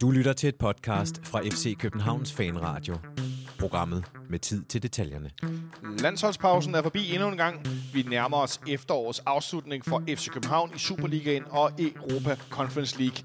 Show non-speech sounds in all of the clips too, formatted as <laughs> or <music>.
Du lytter til et podcast fra FC Københavns Fanradio. Programmet med tid til detaljerne. Landsholdspausen er forbi endnu en gang. Vi nærmer os efterårets afslutning for FC København i Superligaen og Europa Conference League.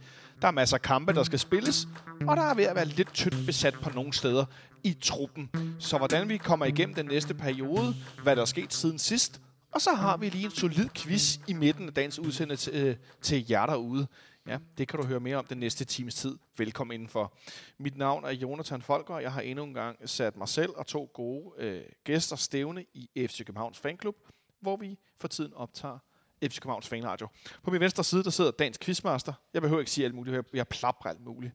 Der er masser af kampe, der skal spilles, og der er ved at være lidt tyndt besat på nogle steder i truppen. Så hvordan vi kommer igennem den næste periode, hvad der er sket siden sidst, og så har vi lige en solid quiz i midten af dagens udsendelse til, til jer derude. Ja, det kan du høre mere om den næste times tid. Velkommen indenfor. Mit navn er Jonathan Folker, og jeg har endnu en gang sat mig selv og to gode øh, gæster stævne i FC Københavns Fanklub, hvor vi for tiden optager FC Københavns Fanradio. På min venstre side, der sidder dagens quizmaster. Jeg behøver ikke sige alt muligt, jeg plapper alt muligt.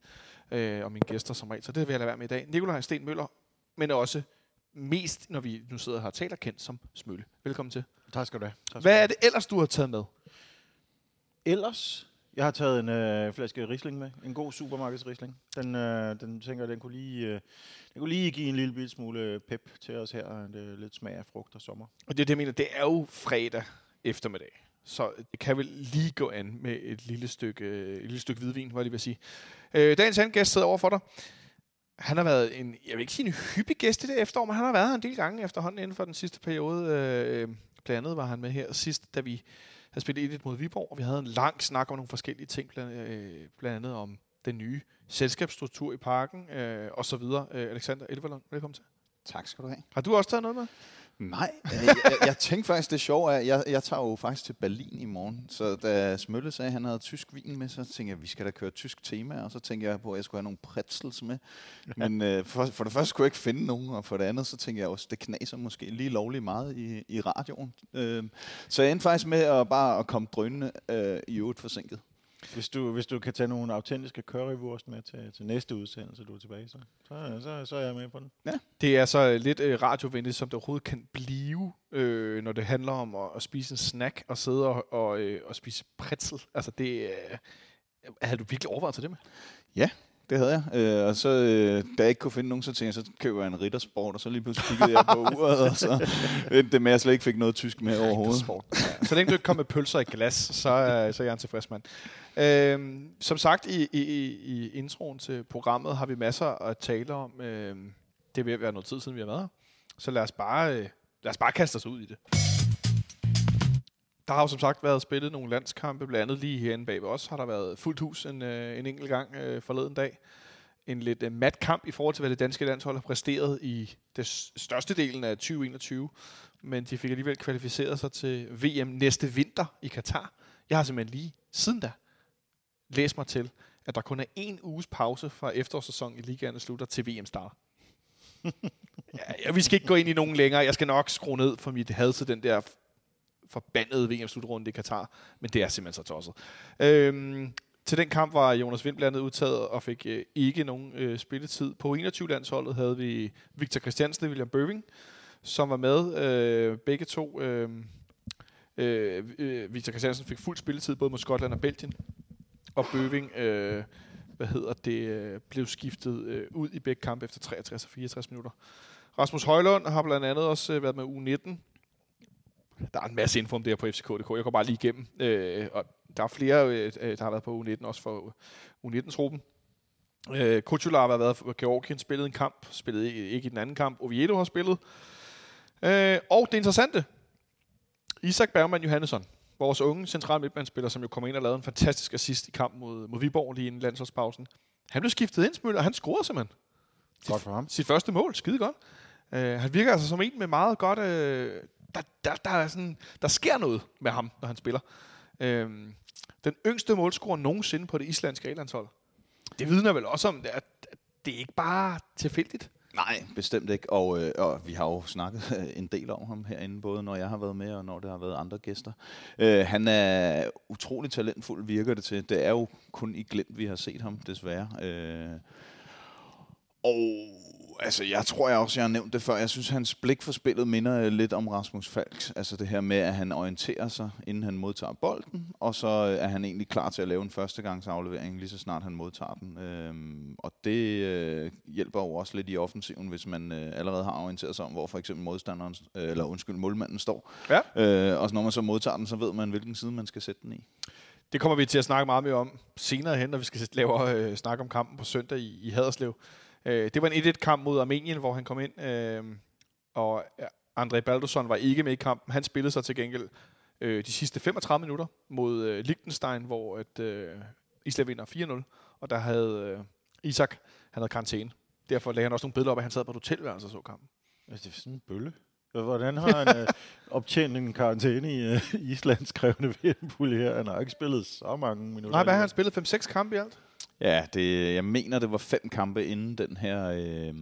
Øh, og mine gæster som regel, så det vil jeg lade være med i dag. Nikolaj Sten Møller, men også mest, når vi nu sidder her og taler, kendt som Smølle. Velkommen til. Tak skal du have. Tak Hvad er det ellers, du har taget med? Ellers, jeg har taget en øh, flaske Riesling med. En god supermarkedsrisling. Den, øh, den tænker jeg, den kunne lige, øh, den kunne lige give en lille bitte smule pep til os her. Det er lidt smag af frugt og sommer. Og det er det, jeg mener. Det er jo fredag eftermiddag. Så det kan vel lige gå an med et lille stykke, et lille stykke hvidvin, hvad jeg lige vil sige. Øh, dagens anden gæst sidder over for dig. Han har været en, jeg vil ikke sige en hyppig gæst i det efterår, men han har været her en del gange efterhånden inden for den sidste periode. Øh, blandt andet var han med her sidst, da vi havde spillet 1 mod Viborg, og vi havde en lang snak om nogle forskellige ting, blandt, øh, blandt andet om den nye selskabsstruktur i parken, øh, og så videre. Øh, Alexander Elverlund, velkommen til. Tak skal du have. Har du også taget noget med? Nej, jeg, jeg, jeg tænkte faktisk, det sjove er, at jeg, jeg tager jo faktisk til Berlin i morgen. Så da Smølle sagde, at han havde tysk vin med, så tænkte jeg, at vi skal da køre tysk tema. Og så tænkte jeg på, at jeg skulle have nogle pretzels med. <laughs> Men øh, for, for det første kunne jeg ikke finde nogen, og for det andet, så tænkte jeg også, det knaser måske lige lovligt meget i, i radioen. Øh, så jeg endte faktisk med at bare at komme drønende øh, i øvrigt forsinket. Hvis du, hvis du kan tage nogle autentiske currywurst med til, til næste udsendelse, du er tilbage, så, så, så, så er jeg med på den. Ja. Det er så lidt øh, radiovenligt, som det overhovedet kan blive, øh, når det handler om at, at spise en snack og sidde og, og, øh, og spise pretzel. Altså det, øh, havde du virkelig overvejet til det med? Ja, det havde jeg. Øh, og så, øh, da jeg ikke kunne finde nogen, så tænkte jeg, så køber jeg en riddersport, og så lige pludselig kiggede jeg på <laughs> uret, og så endte det med, at jeg slet ikke fik noget tysk med overhovedet. Ja. Så længe du ikke kom med pølser i glas, så, øh, så er jeg en tilfreds mand. Øh, som sagt i, i, i introen til programmet har vi masser at tale om. Øh, det vil være noget tid siden, vi har været her. Så lad os bare, øh, lad os bare kaste os ud i det. Der har jo som sagt været spillet nogle landskampe, blandt andet lige herinde bag os har der været fuldt hus en, øh, en enkelt gang øh, forleden dag. En lidt øh, mat kamp i forhold til, hvad det danske landshold har præsteret i det største delen af 2021. Men de fik alligevel kvalificeret sig til VM næste vinter i Katar. Jeg har simpelthen lige siden da læst mig til, at der kun er en uges pause fra efterårssæsonen i ligaen slutter til VM starter. <laughs> ja, vi skal ikke gå ind i nogen længere. Jeg skal nok skrue ned for mit had til den der forbandede VM-slutrunde i Katar, men det er simpelthen så tosset. Øhm, til den kamp var Jonas Vind blandt andet udtaget og fik øh, ikke nogen øh, spilletid. På 21-landsholdet havde vi Victor Christiansen og William Bøving, som var med. Øh, begge to. Øhm, øh, øh, Victor Christiansen fik fuld spilletid både mod Skotland og Belgien. Og Bøving øh, hvad hedder det, øh, blev skiftet øh, ud i begge kampe efter 63 og 64 minutter. Rasmus Højlund har blandt andet også øh, været med U19 der er en masse info om det her på FCK.dk. Jeg går bare lige igennem. Øh, og der er flere, øh, der har været på U19, også for U19-truppen. Øh, Kuchular har været for Georgien, spillet en kamp, spillet ikke i den anden kamp. Oviedo har spillet. Øh, og det interessante, Isak Bergman Johannesson, vores unge central midtbandsspiller, som jo kom ind og lavede en fantastisk assist i kampen mod, mod Viborg lige inden landsholdspausen. Han blev skiftet ind, Smøller, og han scorede simpelthen. Godt for ham. Sit første mål, skide godt. Øh, han virker altså som en med meget godt øh, der, der, der, er sådan, der sker noget med ham, når han spiller. Øhm, den yngste målscorer nogensinde på det islandske A-landshold. Det vidner vel også om, at det er ikke bare tilfældigt. Nej, bestemt ikke. Og, øh, og vi har jo snakket øh, en del om ham herinde, både når jeg har været med, og når der har været andre gæster. Øh, han er utrolig talentfuld, virker det til. Det er jo kun i glemt, vi har set ham, desværre. Øh, og altså, jeg tror jeg også, jeg har nævnt det før. Jeg synes, hans blik for spillet minder lidt om Rasmus Falks. Altså det her med, at han orienterer sig, inden han modtager bolden, og så er han egentlig klar til at lave en førstegangsaflevering, lige så snart han modtager den. Øhm, og det øh, hjælper jo også lidt i offensiven, hvis man øh, allerede har orienteret sig om, hvor for eksempel modstanderen, øh, eller undskyld, målmanden står. Ja. Øh, og når man så modtager den, så ved man, hvilken side man skal sætte den i. Det kommer vi til at snakke meget mere om senere hen, når vi skal lave øh, snak om kampen på søndag i, i Haderslev. Øh, det var en 1-1-kamp mod Armenien, hvor han kom ind, øh, og André Baldursson var ikke med i kampen. Han spillede sig til gengæld øh, de sidste 35 minutter mod øh, Liechtenstein, hvor at, øh, Island vinder 4-0, og der havde øh, Isak, han havde karantæne. Derfor lagde han også nogle billeder op, at han sad på et hotelværelse og så kampen. Altså, det er sådan en bølle. Hvordan har han øh, <laughs> optjent en karantæne i øh, <laughs> Islands krævende vm her? Han har ikke spillet så mange minutter. Nej, hvad har han spillet? 5-6 kampe i alt? Ja, det, jeg mener, det var fem kampe inden den her øh,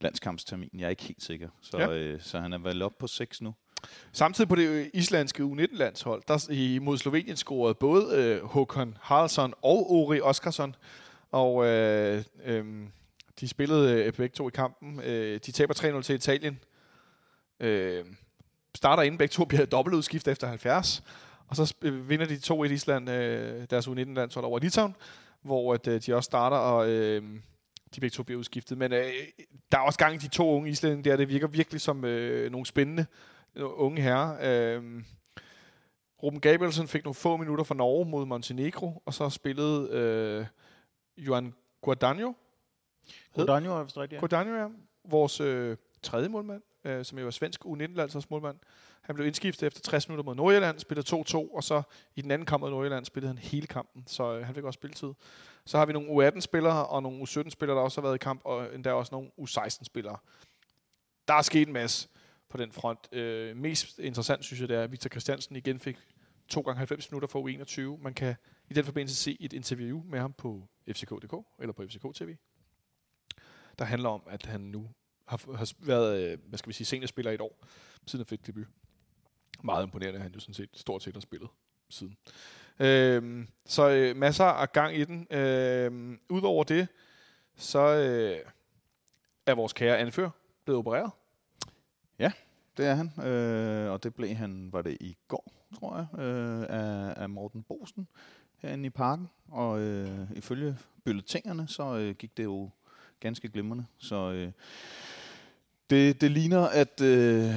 landskampstermin. Jeg er ikke helt sikker. Så, ja. øh, så han er vel op på seks nu. Samtidig på det islandske U19-landshold, der i, mod Slovenien scorede både øh, Håkon Haraldsson og Ori Oskarsson. Og øh, øh, de spillede øh, begge to i kampen. Øh, de taber 3-0 til Italien. Øh, starter inden begge to bliver dobbeltudskift efter 70. Og så øh, vinder de 2-1 Island øh, deres U19-landshold over Litauen, hvor at, øh, de også starter, og øh, de begge to bliver udskiftet. Men øh, der er også gang i de to unge islændinge der. Det virker virkelig som øh, nogle spændende unge herrer. Øh, Ruben Gabrielsen fik nogle få minutter for Norge mod Montenegro, og så spillede øh, Johan Guadagno. Guadagno er vist rigtigt, ja. Guadagno, ja. Vores øh, tredje målmand, øh, som jo er svensk U19-landsholdsmålmand. Han blev indskiftet efter 60 minutter mod Nordjylland, spillede 2-2, og så i den anden kamp mod Nordjylland spillede han hele kampen, så øh, han fik også spilletid. Så har vi nogle U18-spillere og nogle U17-spillere, der også har været i kamp, og endda også nogle U16-spillere. Der er sket en masse på den front. Øh, mest interessant synes jeg, det er, at Victor Christiansen igen fik 2 gange 90 minutter for U21. Man kan i den forbindelse se et interview med ham på FCK.dk eller på FCK TV, der handler om, at han nu har, har været, øh, hvad skal vi sige, seniorspiller i et år, siden han fik debut. Meget imponerende, han jo sådan set stort set har spillet siden. Øh, så øh, masser af gang i den. Øh, Udover det, så øh, er vores kære anfører blevet opereret. Ja, det er han. Øh, og det blev han, var det i går, tror jeg, øh, af, af Morten Bosen herinde i parken. Og øh, ifølge bylletingerne, så øh, gik det jo ganske glimrende. Så øh, det, det ligner, at øh,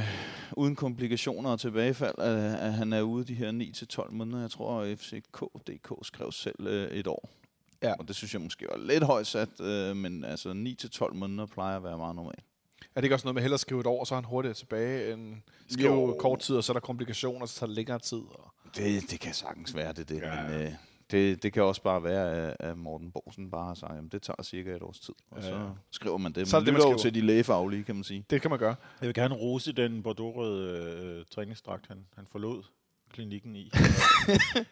uden komplikationer og tilbagefald, at, at han er ude de her 9-12 måneder. Jeg tror, FCK.dk skrev selv øh, et år. Ja. Og det synes jeg måske var lidt højt sat, øh, men altså 9-12 måneder plejer at være meget normalt. Er det ikke også noget med hellere at skrive et år, så er han hurtigere tilbage, end skrive jo. kort tid, og så er der komplikationer, og så tager det længere tid? Og... Det, det kan sagtens være det, det. Ja. Men, øh, det, det kan også bare være, at Morten Borsen bare har sagt, at det tager cirka et års tid, og ja. så skriver man det. Så man det, man skriver. til de lægefaglige, kan man sige. Det kan man gøre. Jeg vil gerne rose den bordeaux-røde øh, træningsdragt, han, han forlod klinikken i.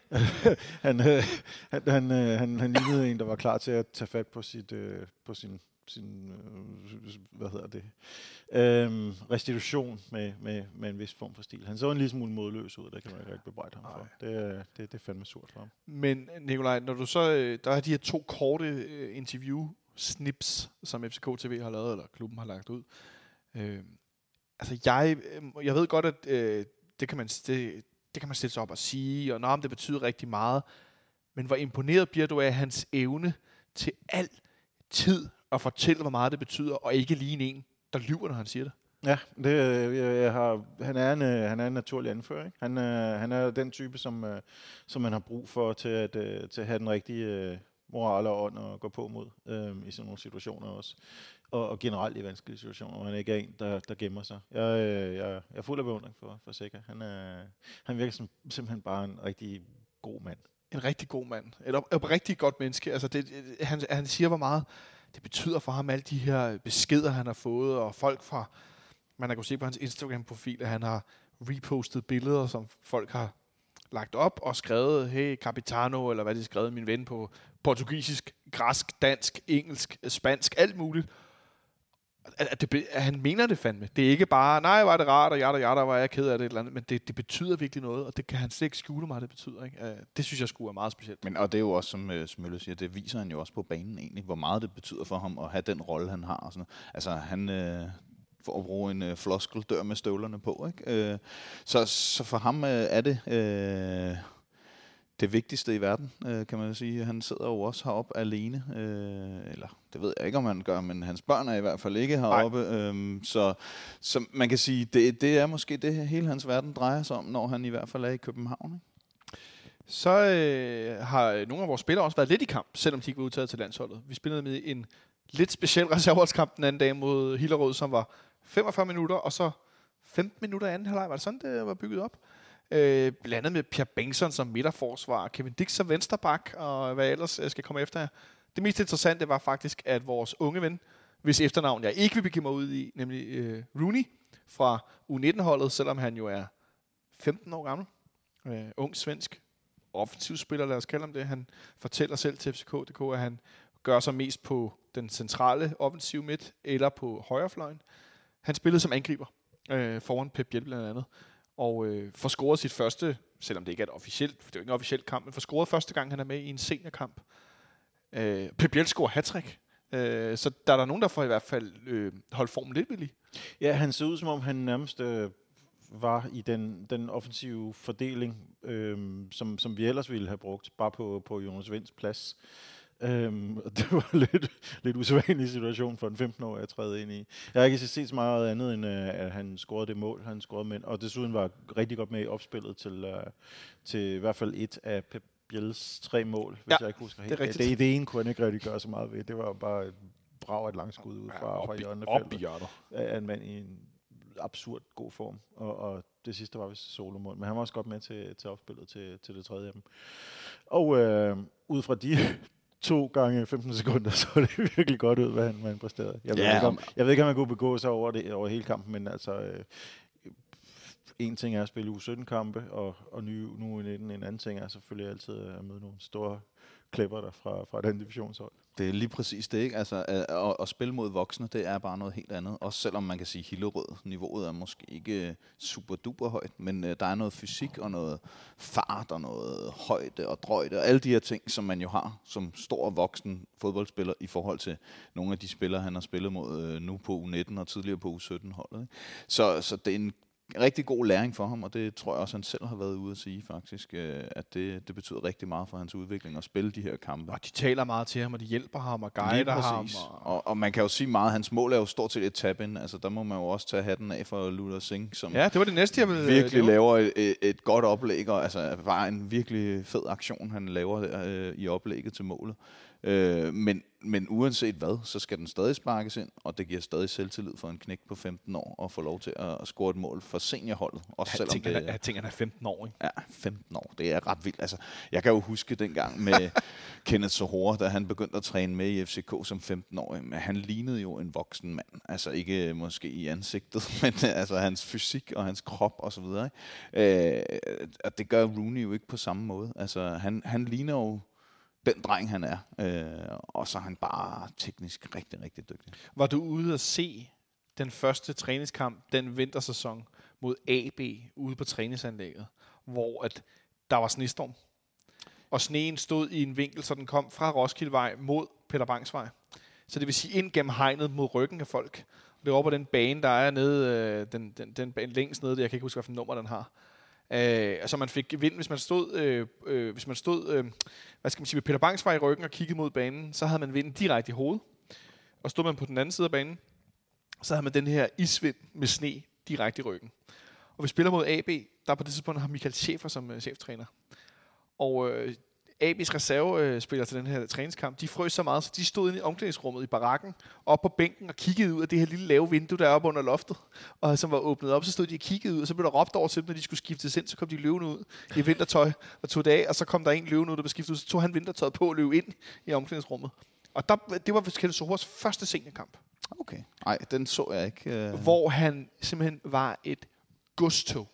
<laughs> han, øh, han, han, øh, han, han lignede en, der var klar til at tage fat på, sit, øh, på sin sin øh, hvad hedder det, øhm, restitution med, med, med en vis form for stil. Han så en lille smule modløs ud, der kan man ikke bebrejde ham for. Det, det, det er fandme surt for ham. Men Nikolaj, når du så, øh, der er de her to korte øh, interview snips, som FCK TV har lavet, eller klubben har lagt ud. Øh, altså jeg, jeg ved godt, at øh, det, kan man, det, det kan man sætte sig op og sige, og nå, det betyder rigtig meget. Men hvor imponeret bliver du af hans evne til altid at fortælle, hvor meget det betyder, og ikke lige en, der lyver, når han siger det. Ja, det, jeg, jeg har, han, er en, øh, han er en naturlig anfører. Ikke? Han, øh, han er den type, som, øh, som man har brug for til at, til at have den rigtige moral og ånd at gå på mod øh, i sådan nogle situationer også. Og, og generelt i vanskelige situationer, hvor han ikke er en, der, der gemmer sig. Jeg, jeg, jeg er fuld af beundring for, for Sikker. Han, er, han virker som simpelthen bare en rigtig god mand. En rigtig god mand. Et, et rigtig godt menneske. Altså det, han, han siger, hvor meget det betyder for ham, alle de her beskeder, han har fået, og folk fra, man har kunnet se på hans Instagram-profil, at han har repostet billeder, som folk har lagt op og skrevet, hey Capitano, eller hvad de skrev, skrevet, min ven på portugisisk, græsk, dansk, engelsk, spansk, alt muligt at, at, det, at han mener det fandme. Det er ikke bare, nej, var det rart, og jeg der var jeg ked af det, eller andet, men det, det betyder virkelig noget, og det kan han slet ikke skjule mig, det betyder. Ikke? Uh, det synes jeg skulle er meget specielt. Men, og det er jo også, som øh, uh, Smølle siger, det viser han jo også på banen egentlig, hvor meget det betyder for ham at have den rolle, han har. Og sådan Altså, han, uh, for at bruge en øh, floskel, dør med støvlerne på. Ikke? Øh, så, så for ham øh, er det det vigtigste i verden, øh, kan man sige. Han sidder jo også heroppe alene, øh, eller det ved jeg ikke, om han gør, men hans børn er i hvert fald ikke heroppe. Øh, så, så man kan sige, det, det er måske det, hele hans verden drejer sig om, når han i hvert fald er i København. Ikke? så øh, har øh, nogle af vores spillere også været lidt i kamp, selvom de ikke var udtaget til landsholdet. Vi spillede med en lidt speciel <laughs> reserveholdskamp den anden dag mod Hillerød, som var 45 minutter, og så 15 minutter anden halvleg. Var det sådan, det var bygget op? Øh, blandet med Pierre Bengtsson som midterforsvar, Kevin Dix som vensterbak, og hvad ellers jeg skal komme efter her. Det mest interessante var faktisk, at vores unge ven, hvis efternavn jeg ikke vil begive mig ud i, nemlig øh, Rooney fra U19-holdet, selvom han jo er 15 år gammel, øh, ung svensk offensivspiller, lad os kalde ham det. Han fortæller selv til FCK.dk, at han gør sig mest på den centrale offensiv midt, eller på højrefløjen. Han spillede som angriber øh, foran Pep Biel blandt andet, og øh, får scoret sit første, selvom det ikke er et officielt, det er jo ikke en officiel kamp, men får scoret første gang, han er med i en seniorkamp. Øh, Pep Biel scorer hat øh, så der er der nogen, der får i hvert fald øh, holdt formen lidt ved lige. Ja, han ser ud som om, han nærmest øh, var i den, den offensive fordeling, øh, som, som vi ellers ville have brugt, bare på, på Jonas Vinds plads. Øhm, <laughs> og det var lidt, lidt usædvanlig situation for en 15-årig at træde ind i. Jeg har ikke set så meget andet, end uh, at han scorede det mål, han scorede med, og desuden var rigtig godt med i opspillet til, uh, til i hvert fald et af Pep Biels tre mål, hvis ja, jeg ikke husker helt. Det, er rigtigt. det, det ene kunne han ikke rigtig gøre så meget ved. Det var bare et brag et langt skud ud fra, ja, fra op i hjørnet. Af en mand i en absurd god form, og, og det sidste var vist solomål, men han var også godt med til, til opspillet til, til det tredje af dem. Og øh, ud fra de to gange 15 <laughs> sekunder, så det virkelig godt ud, hvad han, han præsterede. Jeg ved, ja, ikke, om, jeg ved ikke, om man kunne begå sig over, det, over hele kampen, men altså, øh, en ting er at spille U17-kampe, og, og nu, nu en, en anden ting er selvfølgelig altid at møde nogle store klipper der fra, fra den divisionshold. Det er lige præcis det, ikke? Altså, at, at, spille mod voksne, det er bare noget helt andet. Også selvom man kan sige, at Hillerød, niveauet er måske ikke øh, super duper højt, men uh, der er noget fysik og noget fart og noget højde og drøjde og alle de her ting, som man jo har som stor voksen fodboldspiller i forhold til nogle af de spillere, han har spillet mod uh, nu på U19 og tidligere på U17-holdet. Ikke? Så, så det er en rigtig god læring for ham, og det tror jeg også, han selv har været ude at sige faktisk, øh, at det, det betyder rigtig meget for hans udvikling at spille de her kampe. Og de taler meget til ham, og de hjælper ham og guider ham. Og... Og, og man kan jo sige meget, hans mål er jo stort set et tab ind. Altså der må man jo også tage hatten af for Luther Singh, som ja, det var det næste, jeg ville, virkelig lave. laver et, et, godt oplæg, og altså bare en virkelig fed aktion, han laver øh, i oplægget til målet. Øh, men, men uanset hvad, så skal den stadig sparkes ind, og det giver stadig selvtillid for en knæk på 15 år at få lov til at score et mål for seniorholdet. Også jeg, selvom tænker, det, jeg tænker, han er 15 år, ikke? Ja, 15 år. Det er ret vildt. Altså, jeg kan jo huske dengang med <laughs> Kenneth Sohora, da han begyndte at træne med i FCK som 15-årig. Men han lignede jo en voksen mand. Altså ikke måske i ansigtet, <laughs> men altså hans fysik og hans krop og så videre. Ikke? Øh, og det gør Rooney jo ikke på samme måde. Altså han, han ligner jo den dreng, han er. Øh, og så er han bare teknisk rigtig, rigtig dygtig. Var du ude at se den første træningskamp, den vintersæson, mod AB ude på træningsanlægget, hvor at der var snestorm, og sneen stod i en vinkel, så den kom fra Roskildevej mod Peter Bangsvej. Så det vil sige ind gennem hegnet mod ryggen af folk. Det var på den bane, der er nede, øh, den, den, den bane længst nede, jeg kan ikke huske, hvilken nummer den har. Øh, altså man fik vind, hvis man stod, øh, øh, hvis man stod øh, hvad skal man sige, med Peter var i ryggen og kiggede mod banen, så havde man vinden direkte i hovedet. Og stod man på den anden side af banen, så havde man den her isvind med sne direkte i ryggen. Og vi spiller mod AB, der på det tidspunkt har Michael Schäfer som øh, cheftræner. Og øh, AB's reservespiller til den her træningskamp, de frøs så meget, så de stod inde i omklædningsrummet i barakken, op på bænken og kiggede ud af det her lille lave vindue, der er oppe under loftet, og som var åbnet op, så stod de og kiggede ud, og så blev der råbt over til dem, når de skulle skiftes ind, så kom de løvende ud i vintertøj og tog det af, og så kom der en løvende ud, der blev skiftet ud, så tog han vintertøjet på og løb ind i omklædningsrummet. Og der, det var Kjeld Sohors første seniorkamp. Okay. Nej, den så jeg ikke. Uh... Hvor han simpelthen var et godstog.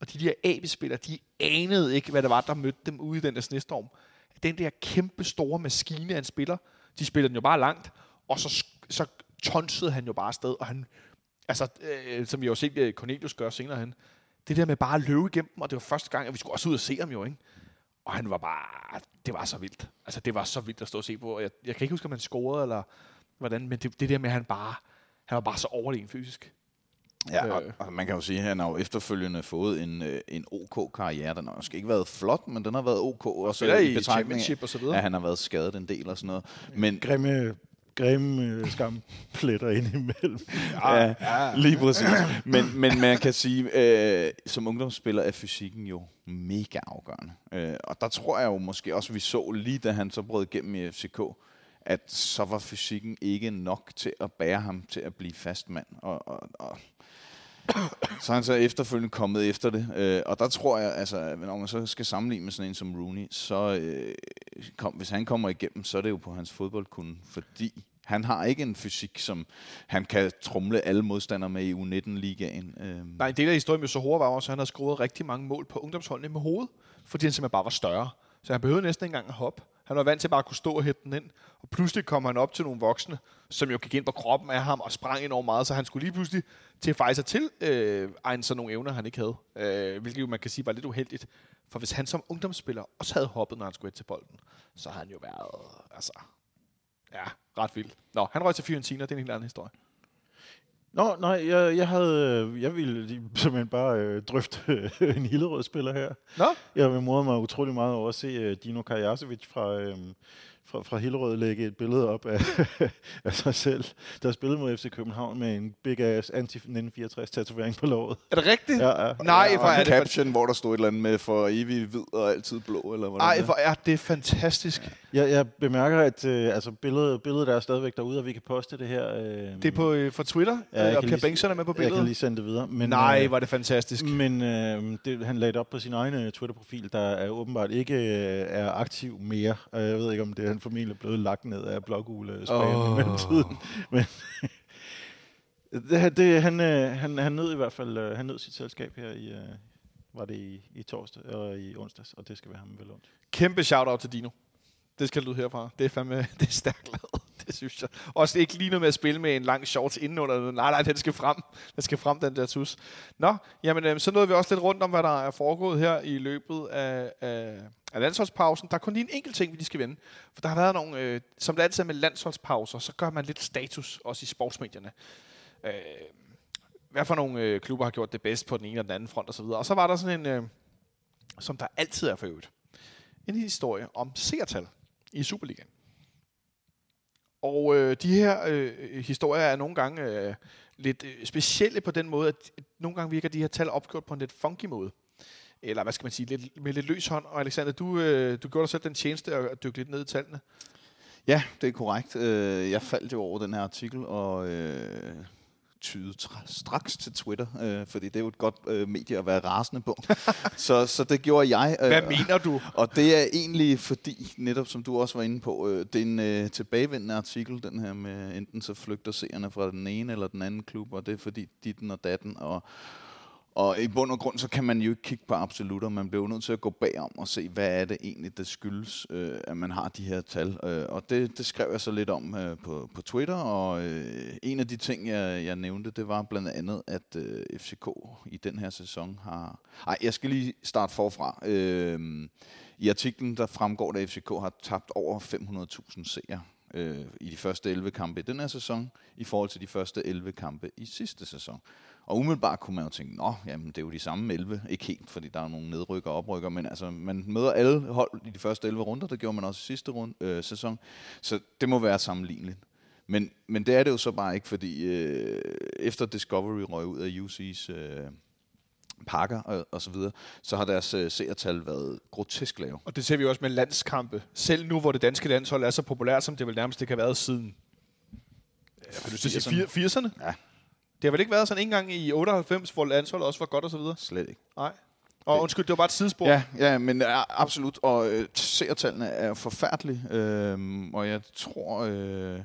Og de der AB-spillere, de anede ikke, hvad det var, der mødte dem ude i den der snestorm. Den der kæmpe store maskine af en spiller, de spillede den jo bare langt, og så, så tonsede han jo bare afsted, og han, altså, øh, som vi jo set øh, Cornelius gøre senere hen, det der med bare at løbe igennem dem, og det var første gang, at vi skulle også ud og se ham jo, ikke? Og han var bare, det var så vildt. Altså, det var så vildt at stå og se på. Jeg, jeg kan ikke huske, om han scorede, eller hvordan, men det, det der med, at han bare, han var bare så overlegen fysisk. Ja, og, og man kan jo sige, at han har jo efterfølgende fået en, øh, en OK-karriere. Den har måske ikke været flot, men den har været OK. Også i, i betragtning af, og så videre. at han har været skadet en del og sådan noget. Men, <laughs> grimme grimme øh, skampletter ind imellem. <laughs> Ja, ja, lige præcis. Men, men man kan sige, øh, som ungdomsspiller er fysikken jo mega afgørende. Øh, og der tror jeg jo måske også, vi så lige da han så brød igennem i FCK, at så var fysikken ikke nok til at bære ham til at blive fast mand. Og, og, og så er han så efterfølgende kommet efter det. Øh, og der tror jeg, altså, når man så skal sammenligne med sådan en som Rooney, så øh, kom, hvis han kommer igennem, så er det jo på hans fodboldkunde, fordi han har ikke en fysik, som han kan trumle alle modstandere med i U19-ligaen. Øh. Nej, en del af historien med Sohora var også, at han har scoret rigtig mange mål på ungdomsholdene med hovedet, fordi han simpelthen bare var større. Så han behøvede næsten ikke engang at hoppe. Han var vant til bare at kunne stå og hætte den ind. Og pludselig kom han op til nogle voksne, som jo gik ind på kroppen af ham og sprang enormt meget, så han skulle lige pludselig til faktisk til øh, egne sådan nogle evner, han ikke havde. Øh, hvilket jo man kan sige var lidt uheldigt. For hvis han som ungdomsspiller også havde hoppet, når han skulle ind til bolden, så havde han jo været, altså, ja, ret vild. Nå, han røg til Fiorentina, det er en helt anden historie. Nå, nej, jeg, jeg havde, jeg ville <laughs> simpelthen bare øh, drøfte øh, en Hillerød-spiller her. Nå? Jeg morede mig utrolig meget over at se øh, Dino Karjasevic fra, øh, fra, fra Hillerød lægge et billede op af, <laughs> af sig selv, der spillede mod FC København med en big ass anti-1964-tatovering på låret. Er det rigtigt? Ja, ja. Nej, for er det caption, hvor der stod et eller andet med for evig hvid og altid blå, eller hvordan Ej, det er. hvor er det fantastisk. Jeg, jeg bemærker, at øh, altså billedet, billedet er stadigvæk derude, og vi kan poste det her. Øh, Det er på, øh, for Twitter, Ja, jeg og Per Bengtsson er med på Jeg kan billedet. lige sende det videre. Men, Nej, øh, var det fantastisk. Men øh, det, han lagde det op på sin egen øh, Twitter-profil, der er åbenbart ikke øh, er aktiv mere. Og jeg ved ikke, om det er han formentlig blevet lagt ned af blågule spam Åh. oh. i mellemtiden. <laughs> Men <laughs> det, det, han, øh, han, han nød i hvert fald øh, han nød sit selskab her i, øh, var det i, i torsdag og i onsdags, og det skal være ham vel ondt. Kæmpe shout-out til Dino. Det skal lyde herfra. Det er fandme <laughs> det er stærkt lavet. Det synes jeg. Også ikke lige noget med at spille med en lang shorts indenunder. Nej, nej, den skal frem. Den skal frem, den der tus. Nå, jamen, øh, så nåede vi også lidt rundt om, hvad der er foregået her i løbet af, af, af landsholdspausen. Der er kun lige en enkelt ting, vi lige skal vende. For der har været nogle, øh, som det altid er med landsholdspauser, så gør man lidt status, også i sportsmedierne. Øh, hvad for nogle øh, klubber har gjort det bedst på den ene og den anden front osv. Og så var der sådan en, øh, som der altid er for øvrigt, en historie om seertal i Superligaen. Og øh, de her øh, historier er nogle gange øh, lidt øh, specielle på den måde, at nogle gange virker de her tal opgjort på en lidt funky måde. Eller hvad skal man sige, lidt, med lidt løs hånd. Og Alexander, du, øh, du gjorde dig selv den tjeneste at dykke lidt ned i tallene. Ja, det er korrekt. Øh, Jeg faldt jo over den her artikel og øh, tyde straks til Twitter, øh, fordi det er jo et godt øh, medie at være rasende på. <laughs> så, så det gjorde jeg. øh, Hvad mener du? Og det er egentlig fordi, netop som du også var inde på, øh, det er en øh, tilbagevendende artikel, den her med enten så flygter seerne fra den ene eller den anden klub, og det er fordi ditten og datten, og, og i bund og grund, så kan man jo ikke kigge på absolutter. Man bliver jo nødt til at gå bagom og se, hvad er det egentlig, det skyldes, øh, at man har de her tal. Øh, og det, det skrev jeg så lidt om øh, på, på Twitter, og øh, en af de ting, jeg, jeg nævnte, det var blandt andet, at øh, FCK i den her sæson har... Ej, jeg skal lige starte forfra. Øh, I artiklen, der fremgår det, at FCK har tabt over 500.000 seere øh, i de første 11 kampe i den her sæson, i forhold til de første 11 kampe i sidste sæson. Og umiddelbart kunne man jo tænke, nå, jamen det er jo de samme 11. Ikke helt, fordi der er nogle nedrykker og oprykker, men altså, man møder alle hold i de første 11 runder. Det gjorde man også i sidste rund, øh, sæson. Så det må være sammenligneligt. Men, men det er det jo så bare ikke, fordi øh, efter Discovery røg ud af UC's øh, pakker og, og så videre, så har deres øh, seertal været grotesk lave. Og det ser vi også med landskampe. Selv nu, hvor det danske landshold er så populært, som det vel nærmest ikke har været siden vil lyst til at sige 80'erne. 80'erne. Ja. Det har vel ikke været sådan en gang i 98, hvor landsholdet også var godt og så videre? Slet ikke. Nej. Og undskyld, det var bare et sidespor. Ja, ja, men ja, absolut. Og øh, seertallene er forfærdelige. Øhm, og jeg tror, øh,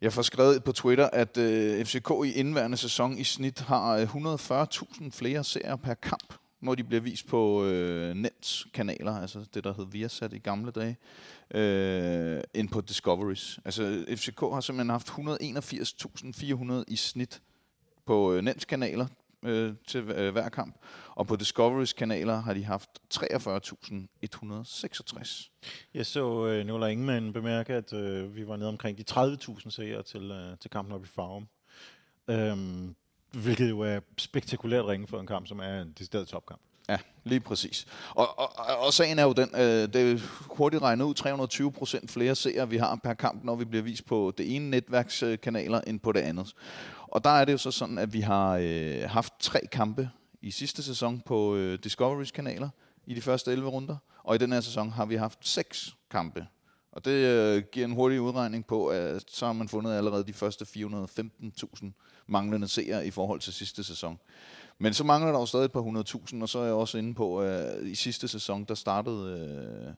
jeg får skrevet på Twitter, at øh, FCK i indværende sæson i snit har øh, 140.000 flere seere per kamp, når de bliver vist på øh, Nets kanaler, altså det, der hed Viasat i gamle dage, øh, end på Discoveries. Altså FCK har simpelthen haft 181.400 i snit på øh, kanaler øh, til øh, hver kamp. Og på Discoverys kanaler har de haft 43.166. Jeg så øh, Nola Ingemann bemærke, at øh, vi var nede omkring de 30.000 seere til, øh, til kampen oppe i Farum. Øhm, hvilket jo er spektakulært ringe for en kamp, som er en decideret topkamp. Ja, lige præcis. Og, og, og, sagen er jo den, øh, det er hurtigt regnet ud, 320 procent flere seere vi har per kamp, når vi bliver vist på det ene netværkskanaler end på det andet. Og der er det jo så sådan, at vi har øh, haft tre kampe i sidste sæson på øh, Discovery's kanaler i de første 11 runder, og i den her sæson har vi haft seks kampe. Og det øh, giver en hurtig udregning på, at så har man fundet allerede de første 415.000 manglende seere i forhold til sidste sæson. Men så mangler der jo stadig et par hundredtusind, og så er jeg også inde på, øh, i sidste sæson, der startede øh,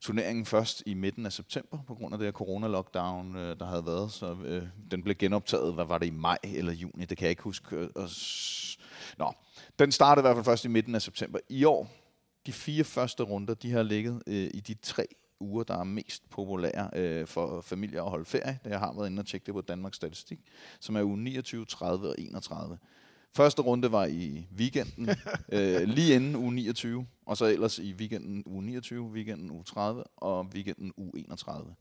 turneringen først i midten af september, på grund af det her corona-lockdown, øh, der havde været. Så øh, den blev genoptaget, hvad var det, i maj eller juni, det kan jeg ikke huske. Øh, og, s- Nå, den startede i hvert fald først i midten af september. I år, de fire første runder, de har ligget øh, i de tre uger, der er mest populære øh, for familier at holde ferie. Det jeg har været inde og tjekke det på Danmarks Statistik, som er uge 29, 30 og 31. Første runde var i weekenden, <laughs> øh, lige inden uge 29, og så ellers i weekenden uge 29, weekenden uge 30 og weekenden uge 31.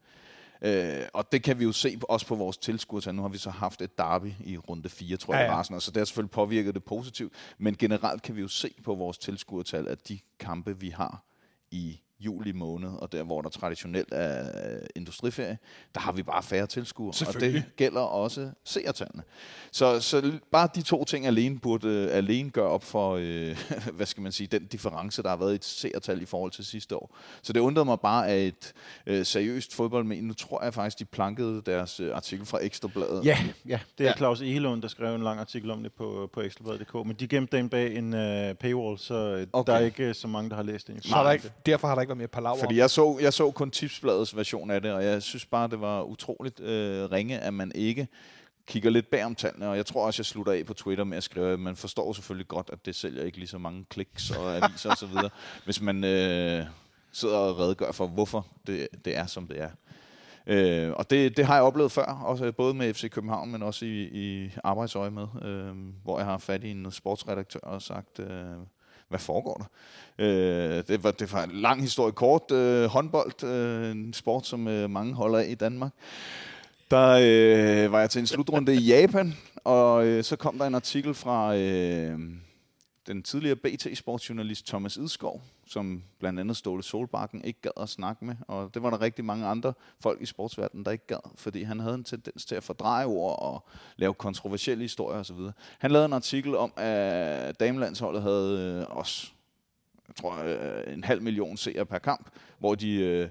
Øh, og det kan vi jo se også på vores tilskuertal. Nu har vi så haft et derby i runde 4, tror jeg, Ja, ja, var sådan, så det har selvfølgelig påvirket det positivt. Men generelt kan vi jo se på vores tilskuertal, at de kampe, vi har i juli måned, og der hvor der traditionelt er øh, industriferie, der har vi bare færre tilskuere. Og det gælder også seertallene. Så, så bare de to ting alene burde øh, alene gøre op for, øh, <laughs> hvad skal man sige, den difference, der har været i et seertal i forhold til sidste år. Så det undrede mig bare, at et øh, seriøst fodboldmedie, nu tror jeg faktisk, de plankede deres øh, artikel fra Ekstrabladet. Ja, ja, det er Ja. Claus Egelund, der skrev en lang artikel om det på, på ekstrabladet.dk, men de gemte den bag en uh, paywall, så okay. Okay. der er ikke øh, så mange, der har læst den. Så er der ikke, derfor har der ikke været mere palaver Fordi jeg så, jeg så kun tipsbladets version af det, og jeg synes bare, det var utroligt øh, ringe, at man ikke kigger lidt bag om tallene, og jeg tror også, jeg slutter af på Twitter med at skrive, at man forstår selvfølgelig godt, at det sælger ikke lige så mange kliks og <laughs> aviser osv., hvis man øh, sidder og redegør for, hvorfor det, det er, som det er. Øh, og det, det har jeg oplevet før, også både med FC København, men også i, i arbejdsøje med, øh, hvor jeg har fat i en sportsredaktør og sagt, øh, hvad foregår der? Øh, det, var, det var en lang historie kort. Øh, håndbold, øh, en sport, som øh, mange holder af i Danmark. Der øh, var jeg til en slutrunde i Japan, og øh, så kom der en artikel fra øh, den tidligere BT-sportsjournalist Thomas Idskov, som blandt andet Ståle Solbakken ikke gad at snakke med, og det var der rigtig mange andre folk i sportsverdenen, der ikke gad, fordi han havde en tendens til at fordreje ord og lave kontroversielle historier osv. Han lavede en artikel om, at damelandsholdet havde øh, også jeg tror, øh, en halv million seere per kamp, hvor de øh,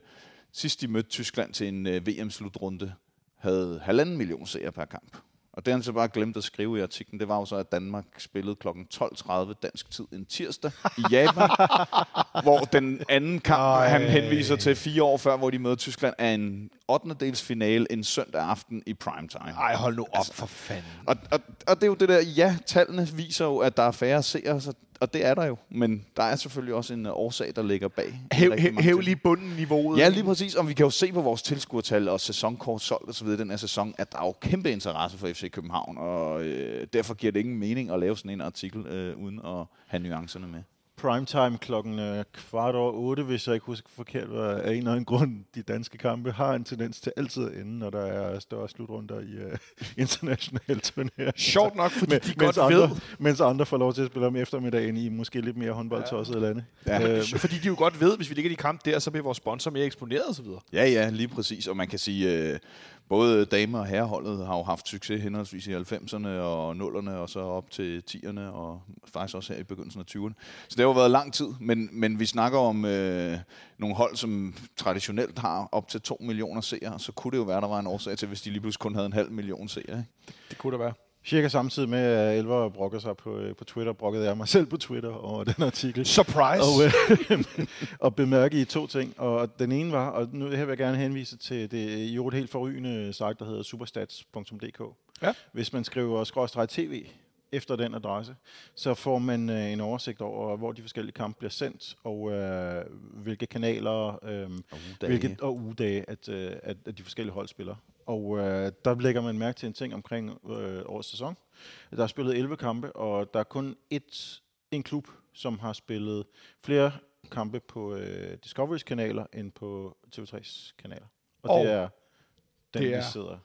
sidst de mødte Tyskland til en øh, VM-slutrunde, havde halvanden million seere per kamp. Og det han så bare glemt at skrive i artiklen, det var jo så, at Danmark spillede kl. 12.30 dansk tid en tirsdag i Japan, <laughs> hvor den anden kamp, Ej. Han henviser til fire år før, hvor de møder Tyskland, er en 8. dels finale en søndag aften i primetime. Ej, hold nu op for fanden. Og, og, og det er jo det der, ja, tallene viser jo, at der er færre seere, så, og det er der jo. Men der er selvfølgelig også en øh, årsag, der ligger bag. Hæv, hæv, hæv lige bunden niveauet. Ja, lige præcis. Og vi kan jo se på vores tilskuertal og sæsonkort solgt osv. den her sæson, at der er jo kæmpe interesse for FC København, og øh, derfor giver det ingen mening at lave sådan en artikel, øh, uden at have nuancerne med. Primetime klokken øh, kvart over otte, hvis jeg ikke husker forkert, var af en eller anden grund, de danske kampe har en tendens til altid at ende, når der er større slutrunder i øh, <laughs> internationale turneringer. Sjovt nok, fordi Men, de mens, godt andre, ved, mens andre får lov til at spille om eftermiddagen i måske lidt mere håndboldtossede lande. Ja. øh, fordi de jo godt ved, hvis vi ligger i de kamp der, så bliver vores sponsor mere eksponeret osv. Ja, ja, lige præcis. Og man kan sige, øh, både dame- og herreholdet har jo haft succes henholdsvis i 90'erne og 0'erne, og så op til 10'erne, og faktisk også her i begyndelsen af 20'erne. Så det har jo været lang tid, men, men vi snakker om øh, nogle hold, som traditionelt har op til 2 millioner seere, så kunne det jo være, der var en årsag til, hvis de lige pludselig kun havde en halv million seere. Ikke? Det kunne det være. Cirka samtidig med, at Elver brokker sig på, øh, på Twitter, brokkede jeg mig selv på Twitter over den artikel. Surprise! og, øh, <laughs> og bemærke i to ting. Og den ene var, og nu her vil jeg gerne henvise til det i øvrigt helt forrygende site, der hedder superstats.dk. Ja. Hvis man skriver skråstreg tv efter den adresse, så får man øh, en oversigt over, hvor de forskellige kampe bliver sendt, og øh, hvilke kanaler øh, Og hvilket, og ugedage, at, øh, at, at de forskellige hold spiller. Og øh, der lægger man mærke til en ting omkring øh, årets sæson. Der er spillet 11 kampe, og der er kun et, en klub, som har spillet flere kampe på øh, Discoverys kanaler end på TV3's kanaler. Og, Og det er den, det vi er- sidder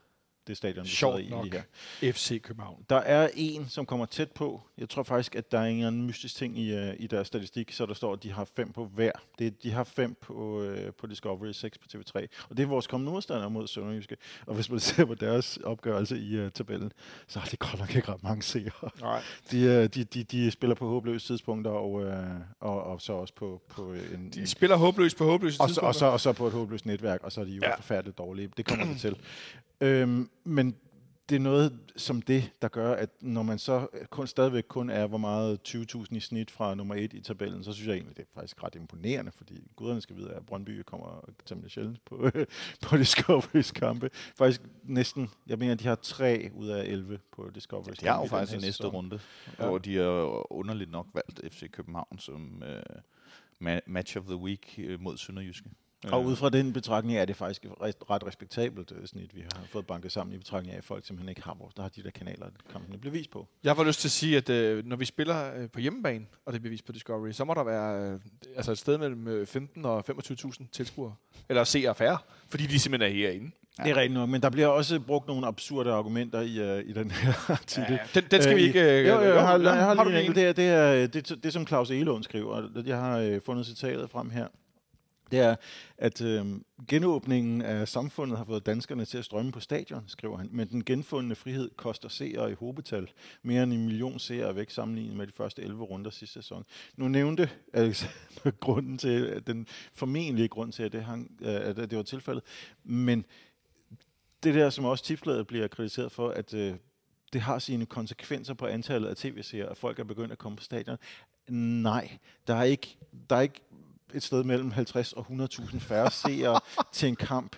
det stadion, vi Sjovt sidder i nok. lige her. FC København. Der er en, som kommer tæt på. Jeg tror faktisk, at der er en eller anden mystisk ting i, uh, i deres statistik, så der står, at de har fem på hver. Det, de har fem på, uh, på Discovery, 6 på TV3. Og det er vores kommende modstandere mod Sønderjyske. Og hvis man <laughs> ser på deres opgørelse i uh, tabellen, så har de godt nok ikke ret mange seere. Nej. De, uh, de, de, de spiller på håbløse tidspunkter, og, uh, og, og så også på, på en... De spiller håbløst på håbløse og, så, tidspunkter. og, så, og så på et håbløst netværk, og så er de jo Ja. forfærdeligt dårlige. Det kommer vi til. Øhm, men det er noget som det, der gør, at når man så kun, stadigvæk kun er, hvor meget 20.000 i snit fra nummer 1 i tabellen, så synes jeg egentlig, det er faktisk ret imponerende, fordi guderne skal vide, at Brøndby kommer temmelig sjældent på, <laughs> på Discovery's kampe. Faktisk næsten, jeg mener, de har 3 ud af 11 på Discovery's Det er jo faktisk i næste sæson. runde, Ja. ja. hvor de har underligt nok valgt FC København som øh, ma- match of the week øh, mod Sønderjyske. Og ud fra den betragtning er det faktisk et ret- respektabelt øh, snit, vi har fået banket sammen i betragtning af, at folk simpelthen ikke har, vores, der har de der kanaler, kampene bliver vist på. Jeg får lyst til at sige, at øh, når vi spiller øh, på hjemmebane, og det bliver vist på Discovery, så må der være øh, altså et sted mellem øh, 15 og 25.000 tilskuere. Eller seere færre, fordi de simpelthen er herinde. Ja. Det er rigtigt nok, men der bliver også brugt nogle absurde argumenter i, uh, i den her <laughs> artikel. Ja, den, den skal Øh, vi ikke... Øh, jo, jo, jeg har, jeg har, du lige en en? enkelt. Det er, det, er, det, det, som Claus Elund skriver. Jeg har øh, fundet citatet frem her. Det er, at øh, genåbningen af samfundet har fået danskerne til at strømme på stadion, skriver han. Men den genfundne frihed koster seere i hobetal. Mere end en million seere væk sammenlignet med de første 11 runder sidste sæson. Nu nævnte Alexander altså, <laughs> grunden til, at den formentlige grund til, at det, hang, øh, at det var tilfældet. Men det der, som også tipsbladet bliver kritiseret for, at øh, det har sine konsekvenser på antallet af tv-serier, at folk er begyndt at komme på stadion. Nej, der er ikke, der er ikke et sted mellem 50 og 100.000 færre seere <laughs> til en kamp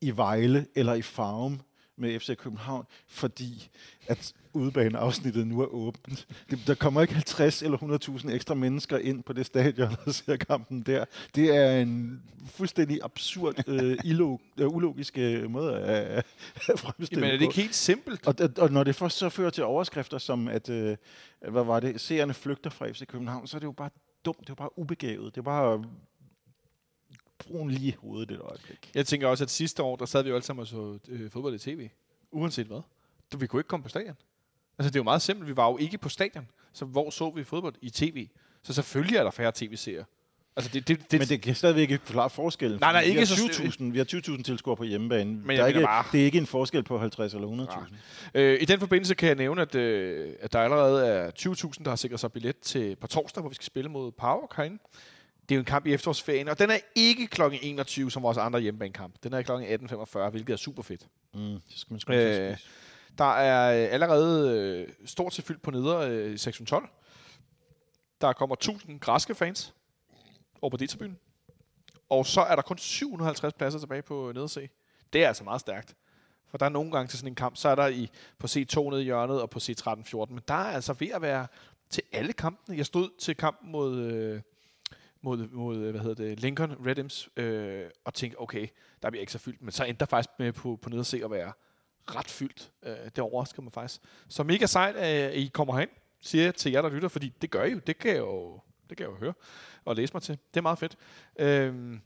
i Vejle eller i Farum med FC København, fordi at udebaneafsnittet nu er åbent. Det, der kommer ikke 50 eller 100.000 ekstra mennesker ind på det stadion <laughs> og ser kampen der. Det er en fuldstændig absurd, øh, <laughs> ilog, øh, ulogisk øh, måde at, at fremstille Jamen, er det ikke helt simpelt? Og, og, og når det først så fører til overskrifter som, at, øh, hvad var det, seerne flygter fra FC København, så er det jo bare dumt, det var bare ubegavet. Det var bare brun lige i hovedet et øjeblik. Jeg tænker også, at sidste år, der sad vi jo alle sammen og så øh, fodbold i tv. Uanset hvad. Du, vi kunne ikke komme på stadion. Altså, det er jo meget simpelt. Vi var jo ikke på stadion. Så hvor så vi fodbold? I tv. Så selvfølgelig er der færre tv-serier. Altså, det, det, det, Men det kan stadigvæk ikke forklare forskellen. Nej, nej, ikke vi har 20.000 vi har 20.000 tilskuere på hjemmebane. Men der er ikke, bare- det er ikke en forskel på 50 eller 100.000. Øh, I den forbindelse kan jeg nævne, at, øh, at der allerede er 20.000, der har sikret sig billet til på torsdag, hvor vi skal spille mod Power herinde. Det er jo en kamp i efterårsferien, og den er ikke kl. 21, som vores andre hjemmebanekamp. Den er kl. 18.45, hvilket er super fedt. Mm, det skal man sgu Øh, Der er øh, allerede øh, stort set fyldt på neder øh, i sektion 12. Der kommer 1000 græske fans over på D-tribunen. Og så er der kun 750 pladser tilbage på nederse. Det er altså meget stærkt. For der er nogle gange til sådan en kamp, så er der i, på C2 nede i hjørnet og på C13-14. Men der er altså ved at være til alle kampene. Jeg stod til kampen mod, øh, mod, mod øh, hvad hedder det, Lincoln Redims øh, og tænkte, okay, der bliver ikke så fyldt. Men så endte der faktisk med på, på nederse at være ret fyldt. Øh, det overrasker mig faktisk. Så mega sejt, at I kommer hen, siger jeg til jer, der lytter, fordi det gør I jo. Det kan jo, det kan jeg jo høre og læse mig til. Det er meget fedt. Øhm,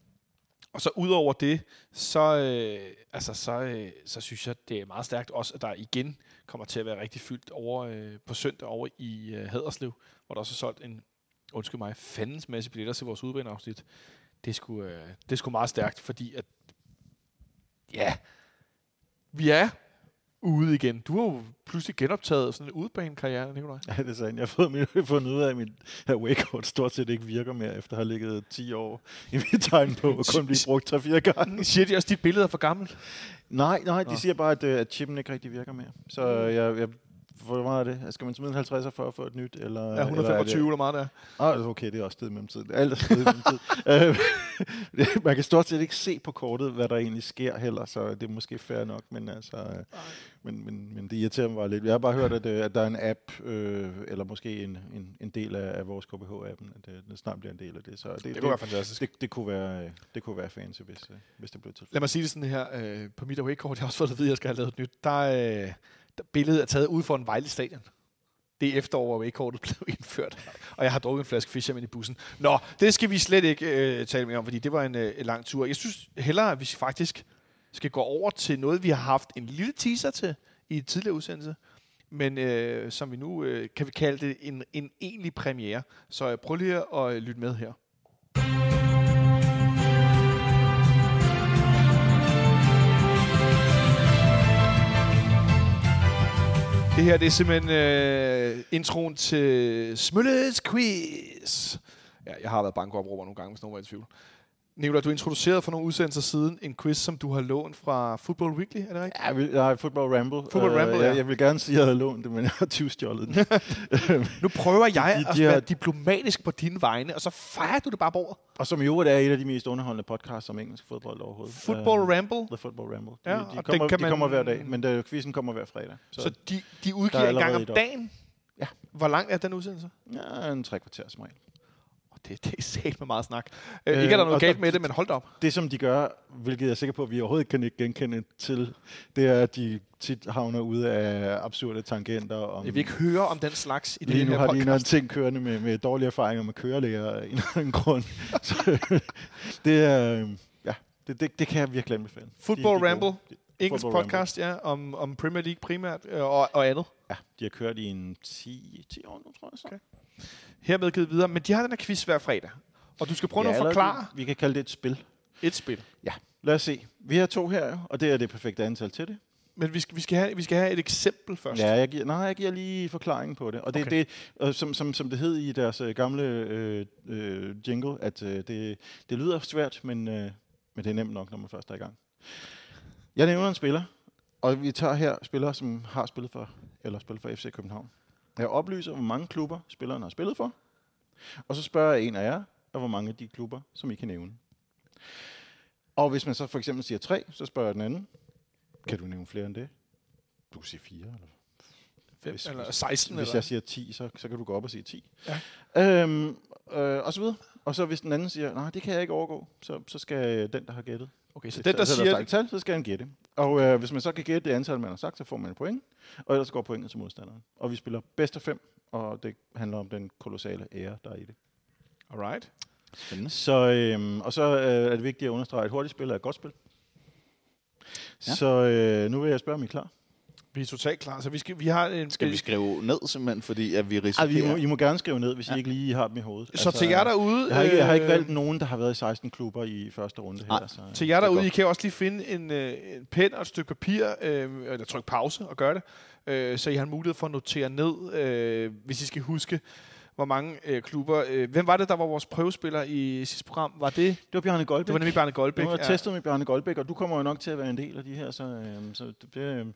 og så ud over det, så, øh, altså, så, øh, så synes jeg, det er meget stærkt også, at der igen kommer til at være rigtig fyldt over øh, på søndag over i øh, Haderslev, hvor der også er solgt en, undskyld mig, fandens masse billetter til vores udbaneafsnit. Det er sgu, øh, det er sgu meget stærkt, fordi at, ja, vi er ude igen. Du har jo pludselig genoptaget sådan en udebanekarriere, Nikolaj. Ja, det er sandt. Jeg har fået, <laughs> fundet ud af, at mit wakeboard stort set ikke virker mere, efter at have ligget 10 år i mit tegn på, og kun blive brugt 3-4 gange. Siger de også, at dit billede er for gammelt? Nej, nej, de Nå. siger bare, at, øh, at chippen ikke rigtig virker mere. Så jeg, jeg hvor meget er det? Skal man smide en 50 for at få et nyt? Eller, Ja, eller er 125 eller meget der. Ah, okay, det er også stedet mellem tiden. Alt er stedet mellem tid. <laughs> <laughs> Man kan stort set ikke se på kortet, hvad der egentlig sker heller, så det er måske fair nok, men altså... øh, Men, men, men det irriterer mig bare lidt. Jeg har bare hørt, at, øh, at der er en app, øh, eller måske en, en, en del af, af vores KBH-appen, at øh, den snart bliver en del af det. Så det, Det kunne være fantastisk. det, det, kunne være, øh, det kunne være fancy, hvis, øh, hvis det blev til. Lad mig sige det sådan her. Øh, på mit away-kort, jeg har også fået at vide, at jeg skal have lavet et nyt. Der, øh, der billedet er taget ud for en Vejle stadion. Det er efterår, hvor away-kortet <laughs> blev indført. Og jeg har drukket en flaske Fisherman i bussen. Nå, det skal vi slet ikke øh, tale mere om, fordi det var en øh, lang tur. Jeg synes hellere, at vi faktisk skal gå over til noget, vi har haft en lille teaser til i et tidligere udsendelse, men øh, som vi nu øh, kan vi kalde det en, en egentlig premiere. Så øh, prøv lige at øh, lytte med her. Det her det er simpelthen øh, introen til Smølles Quiz. Ja, jeg har været bankopråber nogle gange, hvis nogen var i tvivl. Nicolai, du introducerede for nogle udsendelser siden en quiz, som du har lånt fra Football Weekly, er det rigtigt? Ja, jeg vil, nej, Football Ramble. Football Ramble, ja. jeg, jeg vil gerne sige, at jeg havde lånt det, men <laughs> jeg har tyvstjålet den. <laughs> Nu prøver jeg de- at de har- være diplomatisk på dine vegne, og så fejrer du det bare bordet. og som i øvrigt er et af de mest underholdende podcasts om engelsk fodbold overhovedet. Football Øh, Ramble. The Football Ramble. De, Ja, de, den kommer, kan de man- kommer hver dag, men der, quizzen kommer hver fredag. Så, Så de, de udgiver er en gang om dagen? Ja. Hvor lang er den udsendelse? ja, en tre kvarter som regel. Det, det er sæt med meget snak. Øh, Øh, ikke er der noget og galt med det, men hold da op. Det, som de gør, hvilket jeg er sikker på, at vi overhovedet kan ikke genkende til, det er, at de tit havner ude af absurde tangenter. Om, Jeg vil ikke høre om den slags i det Lige nu her har de en ting kørende med, med dårlige erfaringer med kørelæger af en eller anden grund. Så, <laughs> det er, øh, ja, det, det, det kan jeg virkelig anbefale. Football de, de Ramble. gode. Engelsk Football podcast, ja, om, om Premier League primært øh, og, og andet. Ja, de har kørt i en 10, 10 år nu, tror jeg. Så. Okay. Hermed givet videre. Men de har den her quiz hver fredag. Og du skal prøve ja, at forklare Vi, kan kalde det et spil. et spil. Ja, lad os se. Vi har to her, og det er det perfekte antal til det. Men vi skal, vi skal, have, vi skal have et eksempel først. Ja, jeg giver, nej, jeg giver lige forklaringen på det. Og det Okay. det, som, som, som det hed i deres øh, gamle øh, øh, jingle, at øh, det, det lyder svært, men, øh, men det er nemt nok, når man først er i gang. Jeg nævner en spiller, og vi tager her spillere, som har spillet for, eller spillet for FC København. Jeg oplyser, hvor mange klubber spilleren har spillet for, og så spørger jeg en af jer, af hvor mange af de klubber, som I kan nævne. Og hvis man så for eksempel siger tre, så spørger jeg den anden, kan du nævne flere end det? Du kan sige fire, eller Fem, Hvis- eller hvis- 16 hvis eller... jeg siger 10, så, så kan du gå op og sige 10. Ja. Øhm, øh, og så videre. Og så hvis den anden siger, nej, det kan jeg ikke overgå, så, så skal den, der har gættet. Okay, så den, der siger... sagt tal, så skal han gætte. Og øh, hvis man så kan gætte det antal, man har sagt, så får man et point. Og ellers går pointet til modstanderen. Og vi spiller bedst af fem, og det handler om den kolossale ære, der er i det. Alright. Spændende. Så, øhm, og så øh, er det vigtigt at understrege, at et hurtigt spil er et godt spil. Ja. Så øh, nu vil jeg spørge, om I er klar? Vi er totalt klar. Så vi, skal, vi har en... Skal vi skrive ned simpelthen, fordi at vi Ej, risikerer... I, må, I må gerne skrive ned, hvis ja. Ja. I ikke lige har dem i hovedet. Så til jer derude... Jeg har, ikke, jeg har ikke øh, valgt nogen, der har været i 16 klubber i første runde her. Nej. Så, Til jer er derude. I kan også lige finde en, øh, en pen og et stykke papir, øh, eller trykke pause og gøre det, øh, så I har en mulighed for at notere ned, øh, hvis I skal huske, hvor mange øh, klubber... Øh, hvem var det, der var vores prøvespiller i sidste program? Var det... det var Bjarne Goldbæk. Det var nemlig Bjarne Goldbæk. Nu har jeg testet med Bjarne Goldbæk, og du kommer jo nok til at være en del af de her, så, øhm, så det, øhm,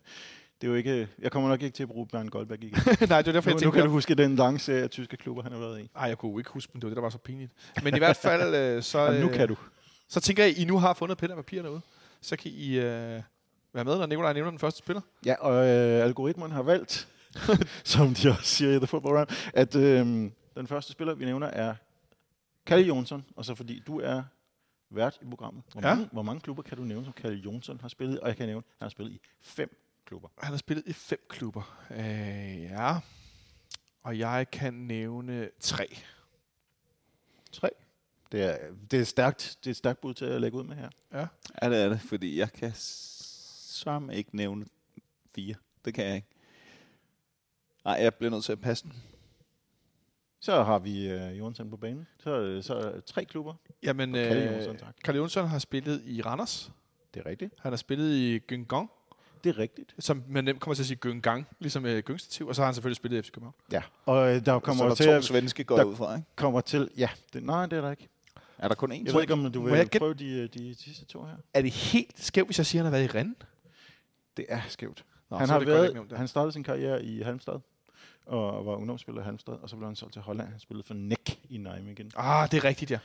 det er jo ikke, jeg kommer nok ikke til at bruge Bjarne Goldbæk igen. <laughs> Nej, det var derfor, nu, jeg nu tænkte... kan du huske den lange serie af tyske klubber, han har været i. Ej, jeg kunne ikke huske dem. Det var det, der var så pinligt. Men i hvert fald, øh, <laughs> så, Jamen, nu øh, kan du. så tænker jeg, I nu har fundet pen og papir derude. Så kan I øh, være med, når Nicolaj nævner den første spiller. Ja, og øh, algoritmen har valgt, <laughs> som de også siger i The Football Round, at øh, den første spiller, vi nævner, er Kalle Jonsson. Og så fordi du er vært i programmet. Hvor, Ja. mange, hvor mange klubber kan du nævne, som Kalle Jonsson har spillet? Og jeg kan nævne, at han har spillet i fem klubber. Han har spillet i fem klubber. Øh, ja. Og jeg kan nævne tre. Tre. Det er, det er stærkt. Det er et stærkt bud til at lægge ud med her. Ja. Ja, det er det, fordi jeg kan samme ikke nævne fire. Det kan jeg ikke. Nej, jeg bliver nødt til at passe den. Så har vi øh, Jonsson på banen. Så, er det- så det tre klubber. Jamen, Kalle øh, Jonsson, tak. Karl Jonsson har spillet i Randers. Det er rigtigt. Han har spillet i Gyngong, Det er rigtigt. som man nemt kommer til at sige Gyngang, ligesom øh, Gyngstativ. Og så har han selvfølgelig spillet i FC København. Ja. Og øh, der kommer så er der til, to at, svenske går der- ud fra, ikke? kommer til... Ja, det, nej, det er der ikke. Er der kun én? Jeg tror ved ikke, om du Må vil jeg prøve de, øh, de, de sidste to her. Er det helt skævt, hvis jeg siger, at han har været i Rennes? Det er skævt. Nå, han, så har været, han startede sin karriere i Halmstad, og var ungdomsspiller i Halmstad, og så blev han solgt til Holland. Han spillede for Nek i Nijmegen. Ah, det er rigtigt, ja.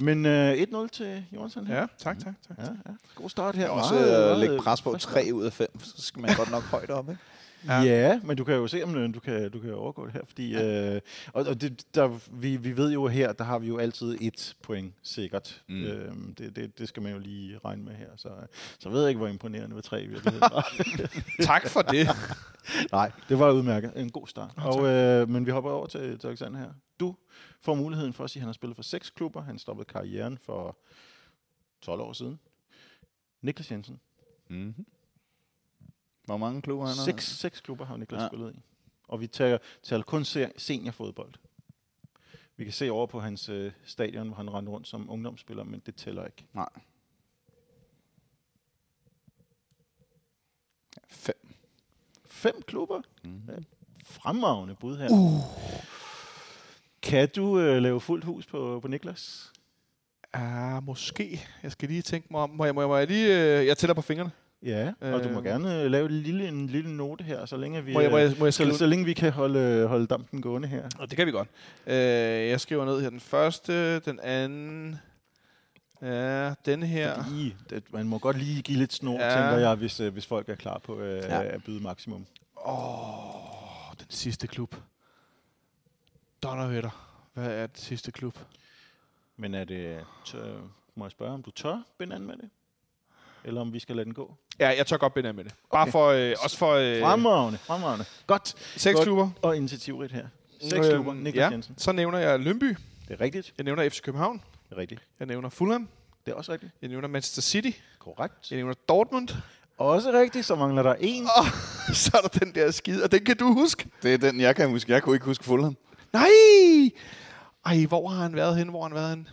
Men øh, 1-0 til her. Ja, tak, tak, tak. Ja, ja. God start her. Også Meget- at meget lægge pres på frisk 3 ud af 5, så skal man godt nok højt op, ikke? Ja. Men du kan jo se, om øh, du kan, du kan overgå det her, fordi ja. øh, og, og det, der, vi, vi ved jo her, der har vi jo altid et point sikkert. Mm. Øhm, det, det, det skal man jo lige regne med her, så, så ved jeg ikke, hvor imponerende ved tre i virkeligheden. var. <laughs> Tak for det. <laughs> Nej, det var udmærket. En god start. Og, øh, men vi hopper over til, til Alexander her. Du får muligheden for at sige, at han har spillet for seks klubber. Han stoppede karrieren for 12 år siden. Niklas Jensen. Mm-hmm. Hvor mange klubber han har? Seks, seks klubber har Niklas Ja. ja. spillet i. Og vi tager, tager kun se- seniorfodbold. Vi kan se over på hans øh, stadion, hvor han rendte rundt som ungdomsspiller, men det tæller ikke. Nej. Fem. Fem klubber? Mm-hmm. Fremragende bud her. Uh. Kan du øh, lave fuldt hus på, på Niklas? Ah, måske. Jeg skal lige tænke mig om. Må jeg, må jeg, må jeg lige... Øh, jeg tæller på fingrene. Ja, og du må Øh. gerne øh, lave en lille, en lille note her, så længe vi, Må jeg, må jeg, må jeg så, skrive så længe vi kan holde, holde dampen gående her. Og det kan vi godt. Øh, jeg skriver ned her den første, den anden... Ja, den her. Fordi, det, man må godt lige give lidt snor, Ja. tænker jeg, hvis, øh, hvis folk er klar på øh, Ja. at byde maksimum. Åh, den sidste klub. Donnervætter. Hvad er den sidste klub? Men er det, tør, må jeg spørge, om du tør binde an med det? Eller om vi skal lade den gå? Ja, jeg tør godt binde af med det. Bare Okay. for... Øh, også for... Øh, Fremragende, fremragende. Godt. seks Godt. klubber. Og initiativrigt her. Seks Øhm, klubber, Niklas ja. Jensen. Så nævner jeg Lønby. Det er rigtigt. Jeg nævner FC København. Det er rigtigt. Jeg nævner Fulham. Det er også rigtigt. Jeg nævner Manchester City. Korrekt. Jeg nævner Dortmund. Også rigtigt, så mangler der en. Og <laughs> så er der den der skide, og den kan du huske. Det er den, jeg kan huske. Jeg kunne ikke huske Fulham. Nej! Ej, hvor har han været henne? Hvor har han været henne?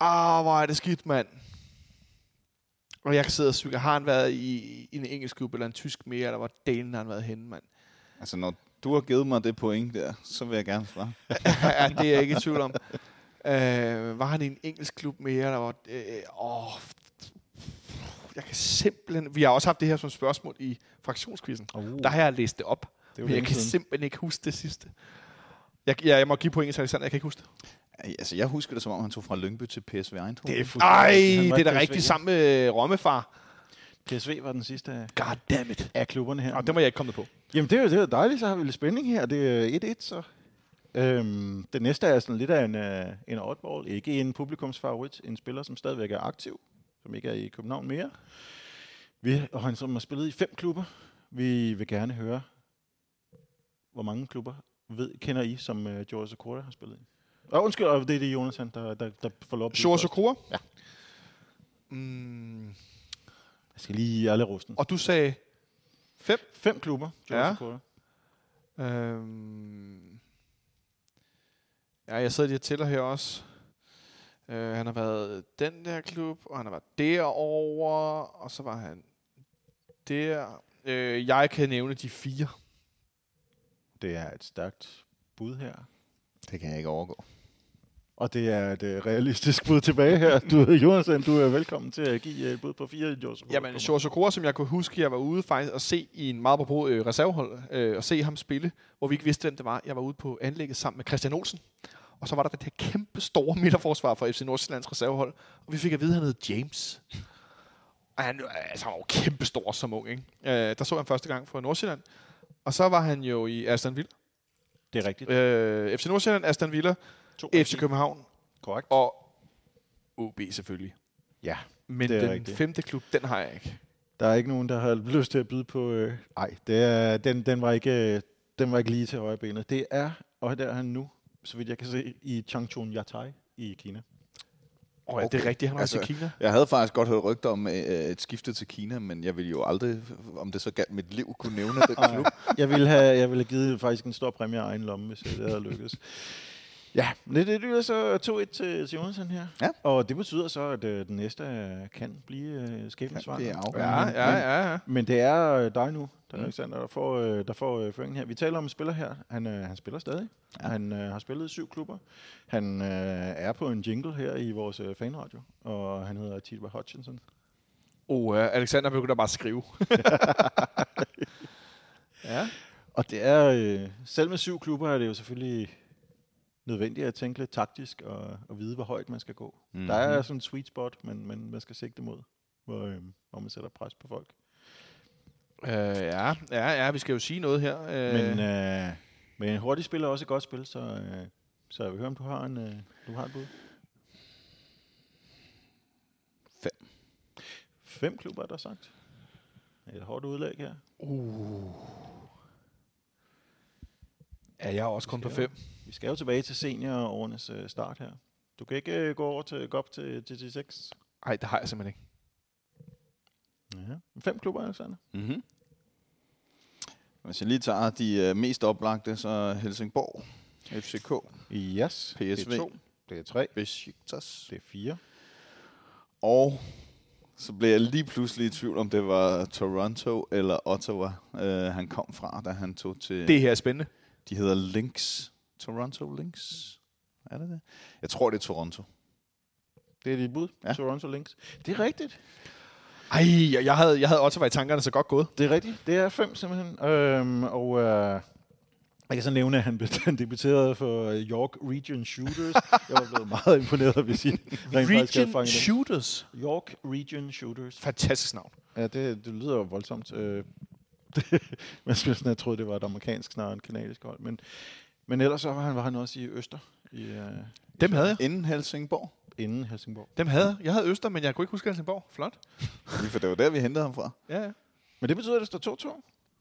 Ah, hvor er det skidt, mand. Og jeg kan sidde og syge. Har han været i, i en engelsk klub eller en tysk mere, eller hvor delen har han været henne, mand? Altså, når du har givet mig det point der, så vil jeg gerne svare. <laughs> ja, det er jeg ikke i tvivl om. Øh, var han i en engelsk klub mere, eller hvor... Øh, åh, jeg kan simpelthen... Vi har også haft det her som spørgsmål i fraktionskvisten. Uh, Der har jeg læst det op. det Men jeg kan simpelthen ikke huske det sidste. Jeg, jeg, jeg må give point til Alexander, jeg kan ikke huske det. Altså, jeg husker det, som om han tog fra Lyngby til PSV Eindhoven. Det er fuldstændig Ej, var det er da rigtigt sammen med Rommefar. PSV var den sidste af, God damn it. af klubberne her. Og det må jeg ikke komme på. Jamen, det er jo det er dejligt, så har vi lidt spænding her. Det er 1-1, så. Øhm, det næste er sådan lidt af en, uh, en oddball. Ikke en publikumsfavorit. En spiller, som stadigvæk er aktiv. Som ikke er i København mere. Vi, og han som har spillet i fem klubber. Vi vil gerne høre, hvor mange klubber ved, kender I, som uh, George Okora har spillet i. Og undskyld, og det er det Jonathan, der, der, der får lov at først. Sokora? Ja. Mm, Jeg skal lige alle rusten. og du sagde fem? Fem klubber, George Ja. Okora. Øhm, ja, jeg sidder lige og tæller her også. Øh, han har været den der klub, og han har været derover, og så var han der. Øh, jeg kan nævne de fire. Det er et stærkt bud her. Det kan jeg ikke overgå. Og det er et øh, realistisk bud tilbage her. Du, Jonathan, du er velkommen til at give et bud på fire Joseph. Jamen, Shore Sokora, som jeg kunne huske, jeg var ude faktisk at se i en meget på øh, reservehold, øh, og se ham spille, hvor vi ikke vidste, hvem det var. Jeg var ude på anlægget sammen med Christian Olsen. Og så var der den her kæmpe store <laughs> midterforsvar fra FC Nordsjællands reservehold, og vi fik at vide, at han hed James. Og han, altså, han var jo kæmpe stor som ung, ikke? Øh, der så han første gang for Nordsjælland. Og så var han jo i Aston Villa. Det er rigtigt. Øh, FC Nordsjælland, Aston Villa, To FC København Korrekt. og OB selvfølgelig. Ja, Men Det er den rigtigt. femte klub, den har jeg ikke. der er ikke nogen, der har lyst til at byde på... Øh, ej, det er, den, den, var ikke, den var ikke lige til højre benet. Det er, og der er han nu, så vidt jeg kan se, i Changchun Yatai i Kina. Oh, ja, det er Okay. rigtigt, han var altså, i Kina. Jeg havde faktisk godt hørt rygter om øh, et skifte til Kina, men jeg ville jo aldrig, om det så galt mit liv, kunne nævne den <laughs> klub. Jeg ville have, jeg ville have givet faktisk en stor præmie af egen lomme, hvis øh, det havde lykkes. Ja, det, det lyder så 2-1 til, til Jonathan her. Ja. Og det betyder så, at øh, den næste øh, kan blive øh, skæbnesvanger. Kan blive Ja, afgørende. ja, ja, ja. Men det er øh, dig nu, der, Mm. Alexander, der får, øh, der får øh, føringen her. Vi taler om en spiller her. Han, øh, han spiller stadig. Ja. Ja. Han øh, har spillet i syv klubber. Han øh, er på en jingle her i vores øh, fanradio, og han hedder Tidwa Hutchinson. Oh, uh, Alexander begynder bare at skrive. <laughs> ja. Og det er, øh, selv med syv klubber er det jo selvfølgelig nødvendigt at tænke lidt taktisk og, og vide, hvor højt man skal gå. Mhm. Mm-hmm. Der er sådan en sweet spot, men, men man skal sigte mod, hvor, øh, hvor man sætter pres på folk. Uh, ja, ja, ja, vi skal jo sige noget her. Uh, Men, øh, men en hurtig spiller er også et godt spil, så, øh, så jeg vil høre, om du har, en, øh, du har et bud. Fem. Fem klubber, er der sagt. Et hårdt udlæg her. uh. Ja, jeg er også kun på fem. Vi skal jo tilbage til seniorårenes øh, start her. Du kan ikke øh, gå over til, gå op til, til, til 6. Nej, det har jeg simpelthen ikke. Ja. Fem klubber, Alexander. Mm-hmm. Hvis jeg lige tager de øh, mest oplagte, så Helsingborg, FCK, Yes. PSV, Det er to. Det er tre. Besiktas. Det er fire. Og så blev jeg lige pludselig i tvivl, om det var Toronto eller Ottawa, øh, han kom fra, da han tog til... Det her er spændende. De hedder Lynx. Toronto Lynx. Er det det? Jeg tror, det er Toronto. Det er dit bud. Ja. Toronto Lynx. Det er rigtigt. Ej, jeg- havde, jeg havde Ottawa i tankerne, så godt gået. Det er rigtigt. Det er fem simpelthen. Øhm, og øh, jeg kan så nævne, at han, han debuterede for York Region Shooters. jeg var blevet meget imponeret, hvis I rent faktisk Region det. Shooters. York Region Shooters. Fantastisk navn. Ja, det, det lyder jo voldsomt. Øh, det, <laughs> man skulle sådan have troet, det var et amerikansk snarere end kanadisk hold. Men, men ellers så var han, var han også i Øster, i, øh, Dem havde jeg. Inden Helsingborg. inden Helsingborg. Dem havde jeg. Jeg havde Øster, men jeg kunne ikke huske Helsingborg. Flot. Lige <laughs> for det var der, vi hentede ham fra. Ja, ja. Men det betyder, at det står 2-2.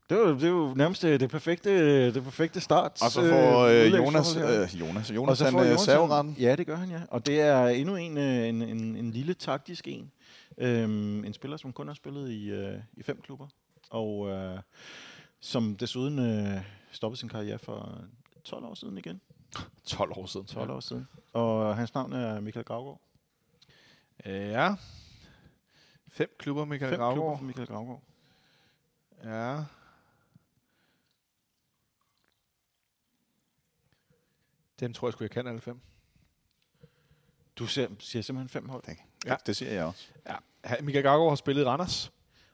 Det er, det er jo nærmest øh, det perfekte, det perfekte start. Og så får øh, udlægsforhold Jonas, øh, Jonas, Og Jonas så han får øh, Jonas serveretten. Ja, det gør han, ja. Og det er endnu en, øh, en, en, en lille taktisk en. Øhm, en spiller, som kun har spillet i, øh, i fem klubber. Og øh, som desuden øh, stoppede sin karriere for 12 år siden igen. <laughs> 12 år siden. 12 år siden. Og hans navn er Michael Gravgaard. Ja. Fem klubber, Michael Fem klubber Gravgaard. for Michael Gravgaard. Ja. Dem tror jeg sgu, jeg kan alle fem. Du siger, siger simpelthen fem hold. Ja. Ja. Det siger jeg også. Ja. Michael Gravgaard har spillet i Randers.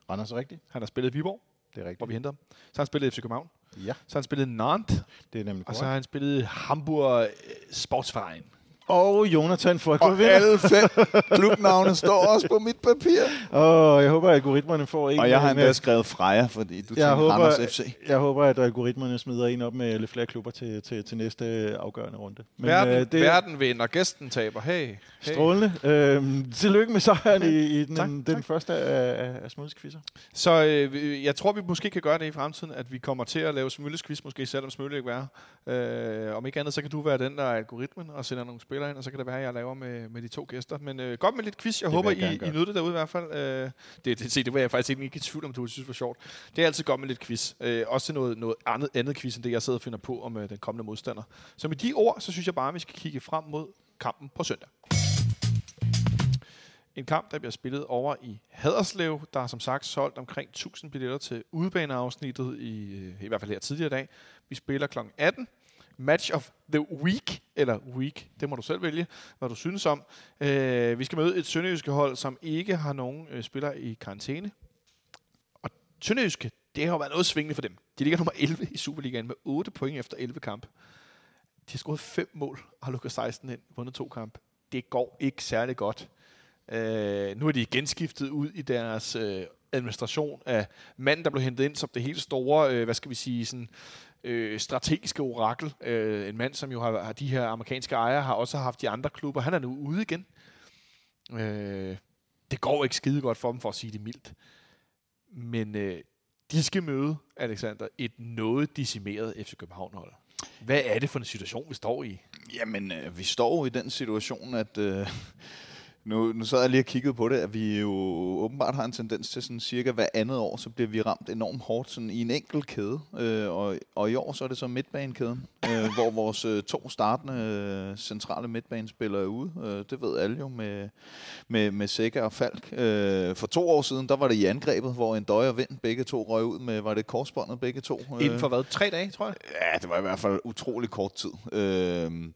Randers er rigtigt. Han har spillet Viborg, Det er hvor rigtigt. vi hentede ham. Så har han spillet FC København. Ja, Så har han spillet Nantes. det er nemlig Og så korrekt. har han spillet Hamburg øh, Sportsverein. Og Jonathan Frøkler Og vinder. alle <laughs> fem klubnavne står også på mit papir. Og jeg håber, at algoritmerne får en. Og jeg har endda skrevet Freja, fordi du Jeg håber- Randers FC. Jeg håber, at algoritmerne smider en op med lidt flere klubber til, til, til næste afgørende runde. Men, verden, øh, det... verden vinder, gæsten taber. Hey. hey. Strålende. Øhm, tillykke med sejren i, i den, Tak, den tak. første af, af, af. Så øh, jeg tror, vi måske kan gøre det i fremtiden, at vi kommer til at lave Smøllesquiz, måske selvom Smølle ikke er. Øh, om ikke andet, så kan du være den, der er algoritmen, og sender nogle spillere ind, og så kan det være, at jeg laver med, med de to gæster. Men øh, godt med lidt quiz. Jeg Det håber, jeg I, I nød det derude i hvert fald. Øh, det, det, se, det var jeg faktisk ikke i tvivl om, du synes var sjovt. Det er altid godt med lidt quiz. Øh, også til noget, noget andet, andet quiz, end det, jeg sidder og finder på om øh, den kommende modstander. Så med de ord, så synes jeg bare, at vi skal kigge frem mod kampen på søndag. En kamp, der bliver spillet over i Haderslev. Der er som sagt solgt omkring 1000 billetter til udebaneafsnittet, i, øh, i hvert fald her tidligere i dag. Vi spiller kl. 18. Match of the week, eller week, det må du selv vælge, hvad du synes om. Øh, vi skal møde et sønderjyske hold, som ikke har nogen øh, spillere i karantæne. Og sønderjyske, det har været noget svingende for dem. De ligger nummer 11 i Superligaen med 8 point efter 11 kamp. De har scoret 5 mål og har lukket 16 ind, vundet to kamp. Det går ikke særlig godt. Øh, nu er de genskiftet ud i deres øh, administration af manden, der blev hentet ind som det helt store, øh, hvad skal vi sige, sådan, øh, strategiske orakel. Øh, en mand, som jo har, har de her amerikanske ejere, har også haft de andre klubber. Han er nu ude igen. Øh, det går ikke skide godt for dem, for at sige det mildt. Men øh, de skal møde, Alexander, et noget decimeret FC København-hold. Hvad er det for en situation, vi står i? Jamen, øh, vi står i den situation, at... Øh, nu, nu sad jeg lige og kiggede på det, at vi jo åbenbart har en tendens til sådan cirka hver andet år, så bliver vi ramt enormt hårdt sådan i en enkelt kæde. Øh, og, og i år så er det så midtbanekæden, øh, <laughs> hvor vores øh, to startende øh, centrale midtbanespillere er ude. Øh, det ved alle jo med, med, med Sækker og Falk. Øh, for to år siden, der var det i angrebet, hvor en døj og vind begge to røg ud med, var det korsbåndet begge to? Øh, Inden for hvad? Tre dage, tror jeg? Ja, det var i hvert fald utrolig kort tid. Øhm,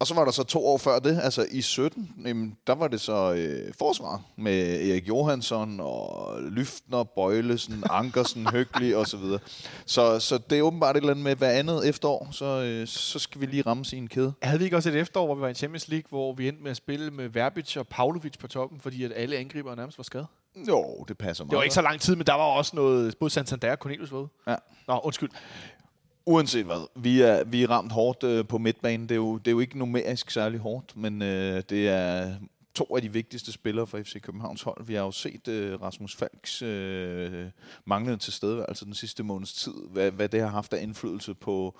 og så var der så to år før det, altså i 17, jamen, der var det så øh, forsvar med Erik Johansson og Lyftner, Bøjlesen, <laughs> Ankersen, Høgli og så videre. Så, så det er åbenbart et eller andet med, hver andet efterår, så, øh, så skal vi lige ramme sin kæde. Havde vi ikke også et efterår, hvor vi var i Champions League, hvor vi endte med at spille med Verbic og Pavlovic på toppen, fordi at alle angriber nærmest var skadet? Jo, det passer meget. Det var ikke så lang tid, men der var også noget, både Santander og Cornelius ude. Ja. Nå, undskyld. Uanset hvad, vi er, vi er ramt hårdt øh, på midtbanen. Det er, jo, det er jo ikke numerisk særlig hårdt, men øh, det er to af de vigtigste spillere for FC Københavns hold. Vi har jo set øh, Rasmus Falks øh, manglende tilstedeværelse den sidste måneds tid, hvad, hvad det har haft af indflydelse på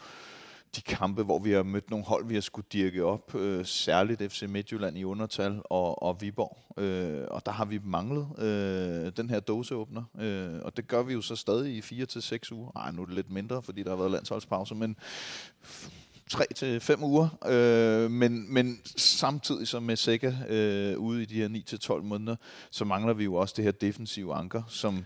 de kampe, hvor vi har mødt nogle hold, vi har skulle dirke op, øh, særligt FC Midtjylland i undertal og, og Viborg. Øh, og der har vi manglet øh, den her dåseåbner, øh, og det gør vi jo så stadig i 4 til seks uger. Ej, nu er det lidt mindre, fordi der har været landsholdspause, men tre til fem uger, øh, men, men samtidig som med Sækker øh, ude i de her 9 til 12 måneder, så mangler vi jo også det her defensive anker, som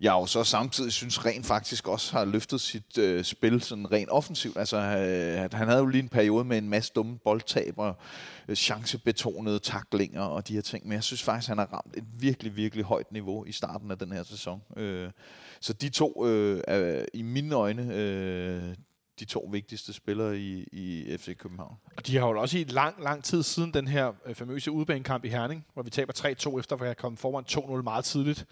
jeg jo så samtidig synes rent faktisk også har løftet sit øh, spil sådan rent offensivt. Altså, øh, han havde jo lige en periode med en masse dumme boldtaber, øh, chancebetonede taklinger og de her ting, men jeg synes faktisk, han har ramt et virkelig, virkelig højt niveau i starten af den her sæson. Øh, så de to øh, er i mine øjne øh, de to vigtigste spillere i, i FC København. Og de har jo også i lang, lang tid siden den her øh, famøse udbanekamp i Herning, hvor vi taber 3-2 efter, at have kom foran 2-0 meget tidligt.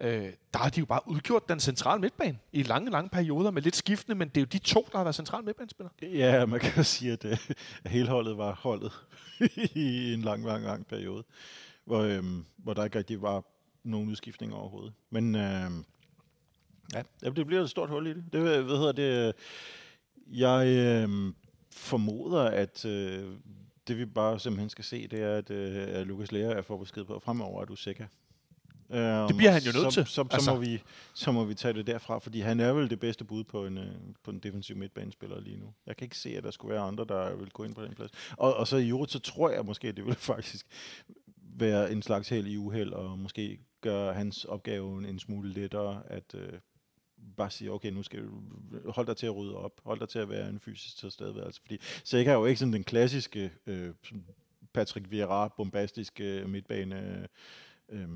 Øh, der har de jo bare udgjort den centrale midtbane i lange, lange perioder med lidt skiftende, men det er jo de to, der har været centrale midtbanespillere. Ja, man kan sige, at, øh, at hele holdet var holdet <laughs> i en lang, lang, lang periode, hvor, øhm, hvor der ikke rigtig var nogen udskiftninger overhovedet. Men øhm, ja, det bliver et stort hul i det. Det hvad hedder det, øh, jeg øh, formoder, at øh, det vi bare simpelthen skal se, det er, at, øh, at Lukas Lea er forbesked på fremover, at du sikker det bliver han jo nødt så, til. Så, så, altså. så, må vi, så må vi tage det derfra, fordi han er vel det bedste bud på en, øh, på en defensiv midtbanespiller lige nu. Jeg kan ikke se, at der skulle være andre, der vil gå ind på den plads. Og, og så i øvrigt, så tror jeg måske, at det vil <laughs> faktisk være en slags held i uheld, og måske gøre hans opgave en smule lettere, at, øh, bare sige, okay, nu skal du holde dig til at rydde op, hold dig til at være en fysisk tilstedeværelse, fordi Sækker er jo ikke sådan den klassiske øh, Patrick Vieira, bombastiske midtbane øh,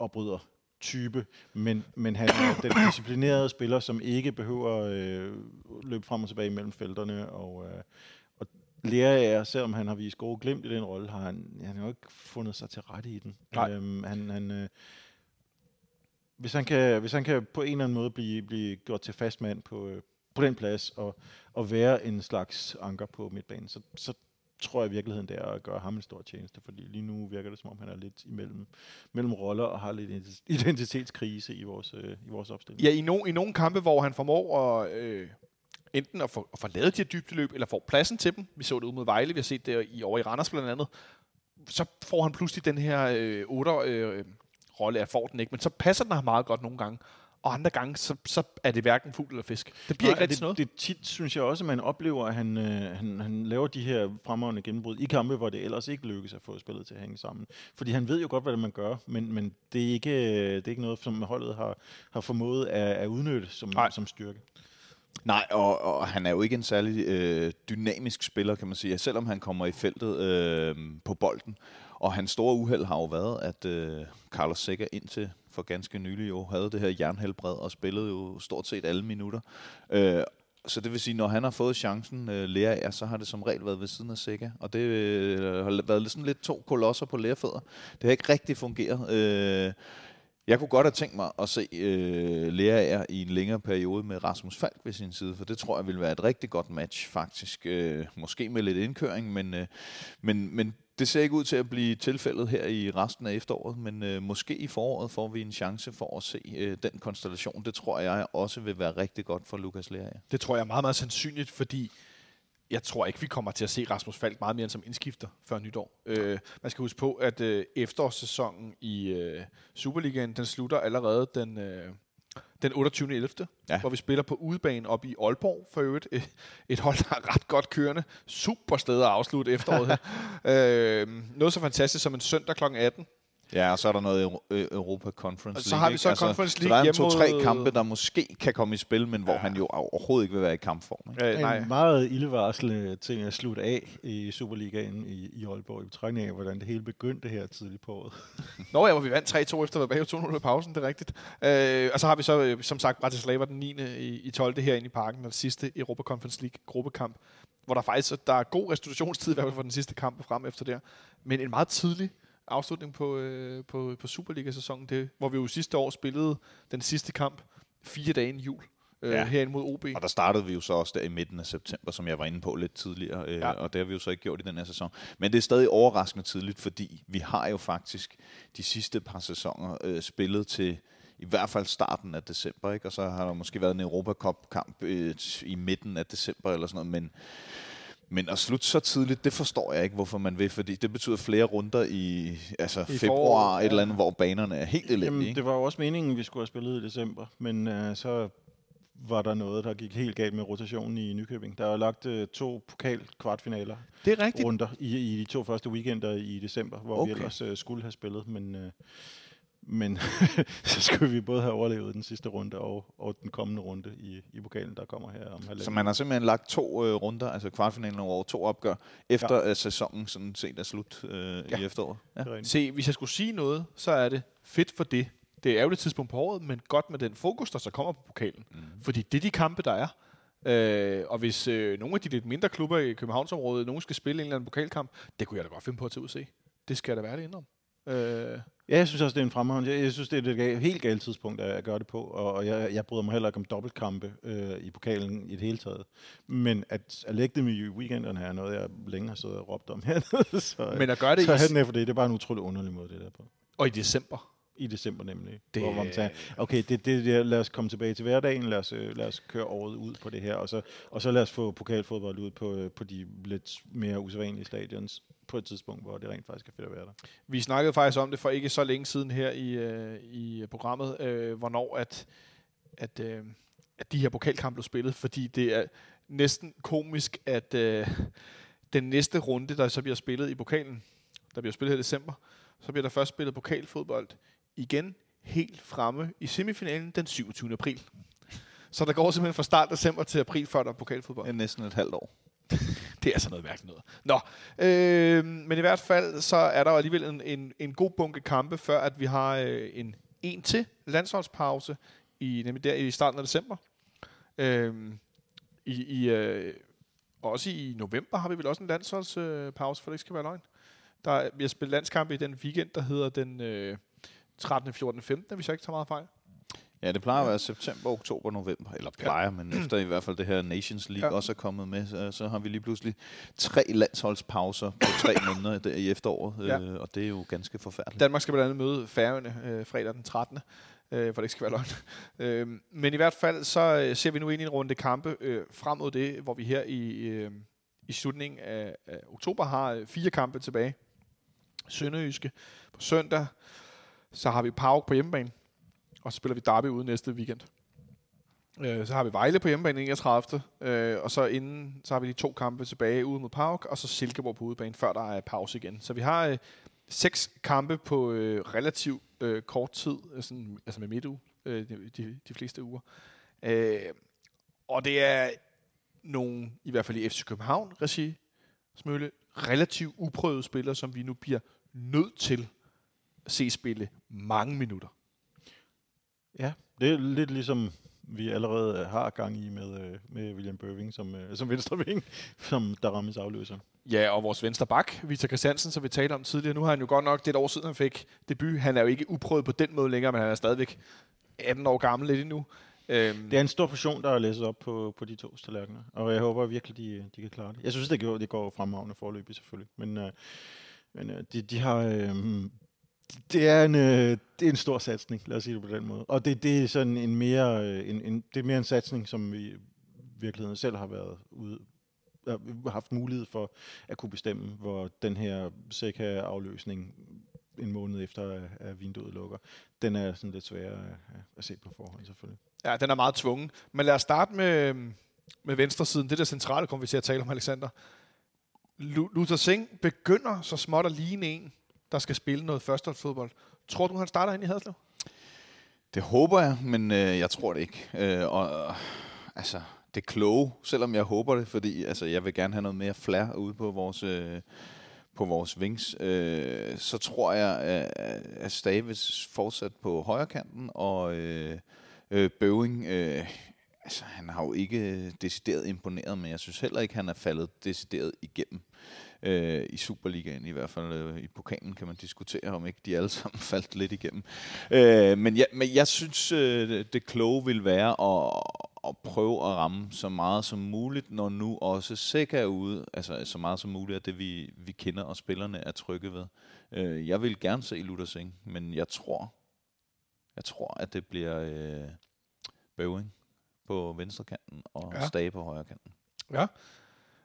opbryder type, men, men han er den disciplinerede spiller, som ikke behøver øh, løbe frem og tilbage mellem felterne, og, øh, og lærer jeg, selvom han har vist gode glimt i den rolle, har han, han har jo ikke fundet sig til rette i den. Nej. Øhm, han, han, øh, hvis han kan, hvis han kan på en eller anden måde blive, blive gjort til fastmand på, øh, på den plads og, og være en slags anker på midtbanen, så, så tror jeg i virkeligheden, det er at gøre ham en stor tjeneste, fordi lige nu virker det, som om han er lidt imellem mellem roller og har lidt <laughs> identitetskrise i vores, øh, i vores opstilling. Ja, i, no, i nogle kampe, hvor han formår at, øh, enten at få, at få lavet de her dybdeløb, eller får pladsen til dem. Vi så det ud mod Vejle, vi har set det i, over i Randers blandt andet. Så får han pludselig den her øh, 8 øh, rolle. Jeg får den ikke, men så passer den ham meget godt nogle gange. Og andre gange, så, så er det hverken fugl eller fisk. Det bliver Nej, ikke rigtig det, noget. Det tit synes jeg også, at man oplever, at han, øh, han, han laver de her fremragende gennembrud i kampe, hvor det ellers ikke lykkes at få spillet til at hænge sammen. Fordi han ved jo godt, hvad det man gør, men, men det, er ikke, det er ikke noget, som holdet har, har formået at, at udnytte som, som styrke. Nej, og, og han er jo ikke en særlig øh, dynamisk spiller, kan man sige. Selvom han kommer i feltet øh, på bolden. Og hans store uheld har jo været, at øh, Carlos Sækker indtil for ganske nylig jo havde det her jernhelbred og spillede jo stort set alle minutter. Øh, så det vil sige, når han har fået chancen, øh, lærer jeg, så har det som regel været ved siden af Sækker. Og det øh, har været sådan lidt to kolosser på lærefødder. Det har ikke rigtig fungeret. Øh, jeg kunne godt have tænkt mig at se øh, Lea i en længere periode med Rasmus Falk ved sin side, for det tror jeg vil være et rigtig godt match faktisk. Øh, måske med lidt indkøring, men, øh, men, men det ser ikke ud til at blive tilfældet her i resten af efteråret, men øh, måske i foråret får vi en chance for at se øh, den konstellation. Det tror jeg også vil være rigtig godt for Lukas Lerager. Det tror jeg er meget, meget sandsynligt, fordi jeg tror ikke, vi kommer til at se Rasmus Falk meget mere end som indskifter før nytår. Øh, man skal huske på, at øh, efterårssæsonen i øh, Superligaen, den slutter allerede den, øh, den 28. 11., ja. hvor vi spiller på udebane op i Aalborg for øvrigt. Et, et hold, der er ret godt kørende. Super sted at afslutte efteråret her. <laughs> øh, noget så fantastisk som en søndag kl. 18, Ja, og så er der noget Europa Conference League. Og så har vi så ikke? Conference League altså, Så der er to-tre mod... kampe, der måske kan komme i spil, men hvor ja. han jo overhovedet ikke vil være i kampform. Ikke? Øh, nej. En meget ildevarslende ting at slutte af i Superligaen i, i Aalborg, i betragtning af, hvordan det hele begyndte her tidligt på året. <laughs> Nå ja, hvor vi vandt 3-2 efter at være bagud 2-0 i pausen, det er rigtigt. Øh, og så har vi så, som sagt, Bratislava den 9. i, i 12. herinde i parken, og det sidste Europa Conference League gruppekamp, hvor der faktisk der er god restitutionstid i hvert fald for den sidste kamp frem efter der. Men en meget tidlig afslutning på, øh, på, på Superliga-sæsonen, det, hvor vi jo sidste år spillede den sidste kamp fire dage inden jul. Øh, ja. herinde mod OB. Og der startede vi jo så også der i midten af september, som jeg var inde på lidt tidligere, øh, ja. og det har vi jo så ikke gjort i den her sæson. Men det er stadig overraskende tidligt, fordi vi har jo faktisk de sidste par sæsoner øh, spillet til i hvert fald starten af december, ikke? og så har der måske været en Europacup-kamp øh, i midten af december eller sådan noget, men men at slutte så tidligt, det forstår jeg ikke, hvorfor man vil, fordi det betyder flere runder i, altså I februar, foråret, et eller andet, hvor banerne er helt elendige. Jamen, det var jo også meningen, vi skulle have spillet i december, men øh, så var der noget, der gik helt galt med rotationen i Nykøbing. Der er lagt øh, to pokal kvartfinaler Det er rigtigt. runder i, i de to første weekender i december, hvor. Okay. vi ellers øh, skulle have spillet, men, øh, men <laughs> så skulle vi både have overlevet den sidste runde og, og den kommende runde i, i pokalen, der kommer her om halvandet. Så man har simpelthen lagt to øh, runder, altså kvartfinalen over to opgør, efter ja. at sæsonen sådan set er slut øh, ja. i efteråret. Ja. Se, hvis jeg skulle sige noget, så er det fedt for det. Det er det tidspunkt på året, men godt med den fokus, der så kommer på pokalen. Mm. Fordi det er de kampe, der er. Øh, og hvis øh, nogle af de lidt mindre klubber i Københavnsområdet, nogen skal spille en eller anden pokalkamp, det kunne jeg da godt finde på at tage ud og se. Det skal da være det indom. Øh, Ja, jeg synes også, det er en fremragende. Jeg, jeg synes, det er et helt galt tidspunkt at, gøre det på, og, og jeg, jeg bryder mig heller ikke om dobbeltkampe øh, i pokalen i det hele taget. Men at, at lægge dem i weekenderne er noget, jeg længe har siddet og råbt om hernede. <laughs> så, men at gøre det så i, for det. Det er bare en utrolig underlig måde, det der på. og i december. I december nemlig. Det-. Hvor man tager, okay, det, det, det, lad os komme tilbage til hverdagen, lad os, øh, lad os køre året ud på det her, og så, og så lad os få pokalfodbold ud på, øh, på de lidt mere usædvanlige stadions på et tidspunkt, hvor det rent faktisk er fedt at være der. Vi snakkede faktisk om det for ikke så længe siden her i, øh, i programmet, øh, hvornår at, at, øh, at de her pokalkampe blev spillet, fordi det er næsten komisk, at øh, den næste runde, der så bliver spillet i pokalen, der bliver spillet her i december, så bliver der først spillet pokalfodbold igen helt fremme i semifinalen den 27. april. Så der går simpelthen fra start december til april, før der er pokalfodbold. Det er næsten et halvt år. <laughs> Det er altså noget mærkeligt noget. Nå, øh, men i hvert fald så er der alligevel en, en, en god bunke kampe, før at vi har øh, en en til landsholdspause, i, nemlig der i starten af december. Øh, i, i, øh, også i november har vi vel også en landsholdspause, øh, pause, for det ikke skal være løgn. Der, er- vi har spillet landskampe i den weekend, der hedder den øh, 13., 14., 15., hvis jeg ikke tager meget fejl. Ja, det plejer at være september, oktober, november. Eller plejer, ja. men efter i hvert fald det her Nations League Ja. også er kommet med, så, så har vi lige pludselig tre landsholdspauser på tre <coughs> måneder der i efteråret. Ja. Ja. Øh, og det er jo ganske forfærdeligt. Danmark skal blandt andet møde Færøerne øh, fredag den 13. Øh, for det ikke skal være løgn. <laughs> øh, men i hvert fald så øh, ser vi nu ind i en runde kampe øh, frem mod det, hvor vi her i, øh, i slutningen af, af oktober har øh, fire kampe tilbage. Sønderjyske på søndag. Så har vi Pauk på hjemmebane. Og så spiller vi Derby ude næste weekend. Øh, så har vi Vejle på hjemmebane 31. Øh, og så inden, så har vi de to kampe tilbage ude mod Pauk, og så Silkeborg på udebane, før der er pause igen. Så vi har øh, seks kampe på øh, relativt øh, kort tid, øh, sådan, altså med midtuge, øh, de, de, de fleste uger. Øh, og det er nogle, i hvert fald i FC København regi, smølle, relativt uprøvede spillere, som vi nu bliver nødt til se spille mange minutter. Ja, det er lidt ligesom vi allerede har gang i med, øh, med William Bøving som, øh, som venstreving, <laughs> som der rammes afløser. Ja, og vores venstre bak, Victor Christiansen, som vi talte om tidligere. Nu har han jo godt nok, det et år siden, han fik debut. Han er jo ikke uprøvet på den måde længere, men han er stadigvæk 18 år gammel lidt endnu. Øhm, Det er en stor portion, der er læsset op på, på de to tallerkener, og jeg håber virkelig, de, de kan klare det. Jeg synes, det går, det går fremragende forløb selvfølgelig, men, øh, men øh, de, de har... Øh, det er, en, øh, det er en stor satsning, lad os sige det på den måde. Og det, det er sådan en mere, øh, en, en, det er mere en satsning, som vi i virkeligheden selv har været ude, har haft mulighed for at kunne bestemme, hvor den her Seca-afløsning en måned efter, øh, at- vinduet lukker, den er sådan lidt sværere at, se på forhånd selvfølgelig. Ja, den er meget tvungen. Men lad os starte med, med venstre siden. Det der centrale kommer vi til at tale om, Alexander. Luther Singh begynder så småt at ligne en, der skal spille noget førsteholdsfodbold. Tror du, han starter ind i Haderslev? Det håber jeg, men øh, jeg tror det ikke. Øh, og øh, altså, det er kloge, selvom jeg håber det, fordi altså, jeg vil gerne have noget mere flair ude på vores, øh, på vores wings. Øh, så tror jeg, at, at Staves fortsat på højre kanten, og øh, øh, Bøving, øh, altså, han har jo ikke decideret imponeret, men jeg synes heller ikke, han er faldet decideret igennem øh, i Superligaen i hvert fald. Øh, I pokalen kan man diskutere, om ikke de alle <laughs> sammen faldt lidt igennem. Øh, men, jeg, men jeg synes, øh, det- kloge vil være at, at prøve at ramme så meget som muligt, når nu også Seca er ude, altså så meget som muligt af det, vi, vi kender, og spillerne er trygge ved. Øh, jeg vil gerne se Luther Singh, men jeg tror, Jeg tror, at det bliver øh, Bøving på venstre kanten og ja. Stage på højre kanten. Ja.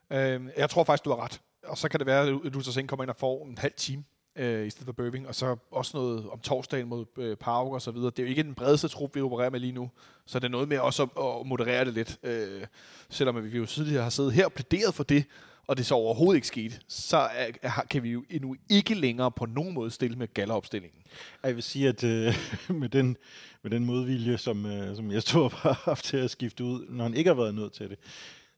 Øh, jeg tror faktisk, du har ret. Og så kan det være, at Luthers kommer ind og får en halv time øh, i stedet for Bøving, og så også noget om torsdagen mod øh, Park og så videre. Det er jo ikke den bredeste trup, vi opererer med lige nu, så det er noget med også at, at moderere det lidt. Øh, selvom vi jo tidligere har siddet her og plæderet for det, og det så overhovedet ikke skete, så er, kan vi jo endnu ikke længere på nogen måde stille med galleropstillingen. Jeg vil sige, at øh, <laughs> med, den, med den modvilje, som, øh, som jeg står <laughs> har haft til at skifte ud, når han ikke har været nødt til det,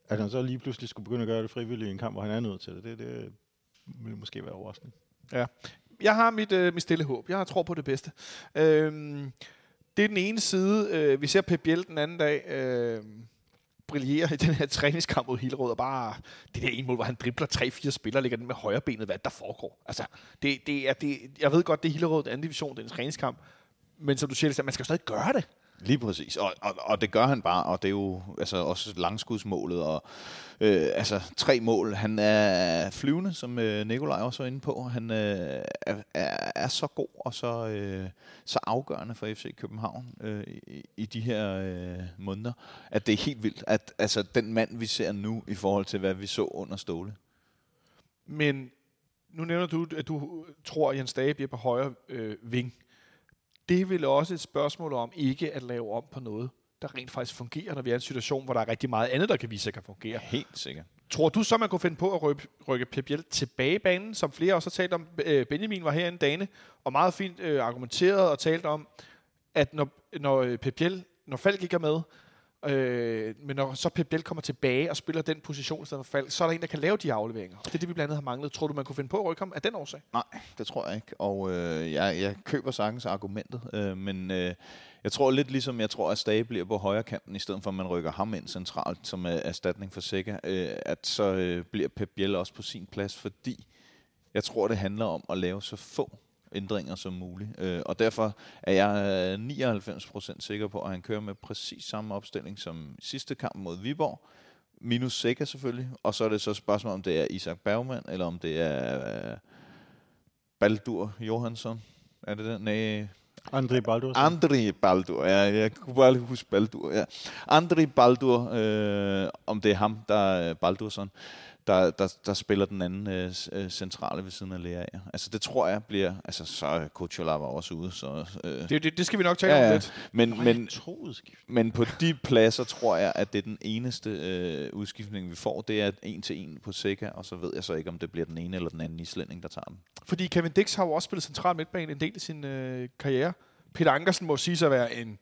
at han så lige pludselig skulle begynde at gøre det frivilligt i en kamp, hvor han er nødt til det, det, det øh, ville måske være overraskende. Ja. Jeg har mit, øh, mit stille håb. Jeg tror på det bedste. Øhm, det er den ene side. Øh, vi ser Pep Biel den anden dag øh, brillere i den her træningskamp mod Hillerød, og bare det der ene mål, hvor han dribler tre-fire spillere, ligger den med højre benet, hvad der foregår. Altså, det, det er, det, jeg ved godt, det er Hillerød, den anden division, det er en træningskamp, men som du siger, man skal jo stadig gøre det. Lige præcis, og, og, og det gør han bare, og det er jo altså, også langskudsmålet, og øh, altså tre mål. Han er flyvende, som øh, Nikolaj også var inde på. Han øh, er, er, er så god og så, øh, så afgørende for FC København øh, i, i de her øh, måneder, at det er helt vildt, at altså, den mand, vi ser nu, i forhold til, hvad vi så under Ståle. Men nu nævner du, at du tror, at Jens Dage bliver på højre øh, ving. Det er vel også et spørgsmål om ikke at lave om på noget, der rent faktisk fungerer, når vi er i en situation, hvor der er rigtig meget andet, der kan vise sig kan fungere. Helt sikkert. Tror du så, man kunne finde på at rykke, rykke Pep Biel tilbage i banen, som flere også har talt om? Øh, Benjamin var herinde dane, og meget fint øh, argumenteret og talt om, at når, når øh, Pep Biel, når Falk ikke er med, øh, men når så Pep Del kommer tilbage og spiller den position i stedet for fald, så er der en, der kan lave de afleveringer. Og det er det, vi blandt andet har manglet. Tror du, man kunne finde på at rykke ham af den årsag? Nej, det tror jeg ikke. Og øh, jeg, jeg køber sagtens argumentet, øh, men øh, jeg tror lidt ligesom, jeg tror, at Stage bliver på højre kanten, i stedet for at man rykker ham ind centralt som øh, erstatning for Sikker, øh, at så øh, bliver Pep Biel også på sin plads, fordi jeg tror, det handler om at lave så få ændringer som muligt. Øh, og derfor er jeg øh, 99% sikker på, at han kører med præcis samme opstilling som sidste kamp mod Viborg. Minus Sikker selvfølgelig. Og så er det så et spørgsmål, om det er Isak Bergman, eller om det er øh, Baldur Johansson. Er det den? Nej, André Baldur. Andri Baldur. Ja, jeg kunne bare lige huske Baldur. Ja. Andri Baldur, øh, om det er ham, der er Baldursson, der, der, der spiller den anden øh, øh, centrale ved siden af Lea. Ja. Altså det tror jeg bliver, altså så er Kuchola var også ude, så... Øh, Det, det, det skal vi nok tale ja, om lidt. Men, Men, men, på de pladser tror jeg, at det er den eneste øh, udskiftning, vi får. Det er en til en på Sega, og så ved jeg så ikke, om det bliver den ene eller den anden islænding, der tager den. Fordi Kevin Dix har jo også spillet central midtbane en del i sin øh, karriere. Peter Ankersen må sige sig at være en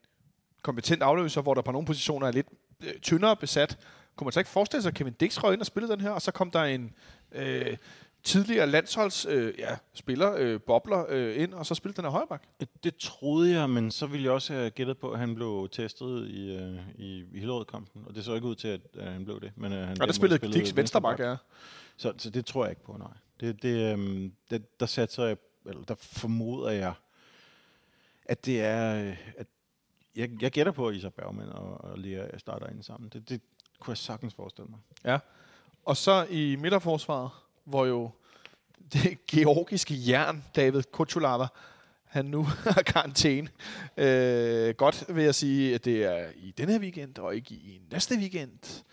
kompetent afløser, hvor der på nogle positioner er lidt øh, tyndere besat. Kunne man så ikke forestille sig, at Kevin Dix røg ind og spillede den her, og så kom der en øh, tidligere landsholds øh, ja, spiller, øh, bobler, øh, ind, og så spillede den her højreback. Det troede jeg, men så ville jeg også have gættet på, at han blev testet i, øh, i, i Hillerød-kampen. Og det så ikke ud til, at øh, han blev det. Men, øh, han Og der derimod spillede Dix venstreback, ja. Så, så det tror jeg ikke på, nej. Det, det, øhm, det, der satser jeg, eller der formoder jeg, at det er, øh, at jeg, jeg gætter på, at Isak Bergman og, og Lea starter ind sammen. Det, det kunne jeg sagtens forestille mig. Ja. Og så i midterforsvaret, hvor jo det georgiske jern, David Kuchulava, han nu <laughs> har karantæne. Øh, godt vil jeg sige, at det er i denne her weekend, og ikke i næste weekend.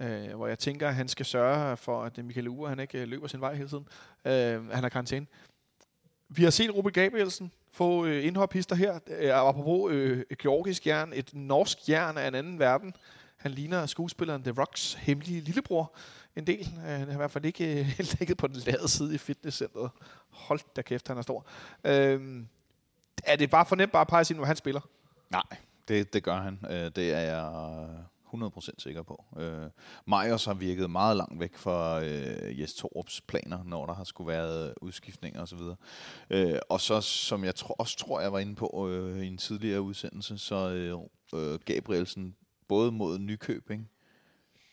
Øh, hvor jeg tænker, at han skal sørge for, at Michael Ure, han ikke løber sin vej hele tiden. Øh, han har karantæne. Vi har set Ruben Gabrielsen få øh, indhoppister her. Øh, apropos øh, georgisk jern, et norsk jern af en anden verden. Han ligner skuespilleren The Rocks hemmelige lillebror en del. Øh, han er i hvert fald ikke øh, <laughs> ligget på den lade side i fitnesscenteret. Hold da kæft, han er stor. Øh, er det bare for nemt bare at pege sig ind, hvor han spiller? Nej, det, det gør han. Øh, det er jeg øh, 100% sikker på. Øh, Majers har virket meget langt væk fra øh, Jes Torups planer, når der har skulle været udskiftninger osv. Øh, og så, som jeg tro, også tror, jeg var inde på øh, i en tidligere udsendelse, så øh, øh Gabrielsen både mod Nykøbing,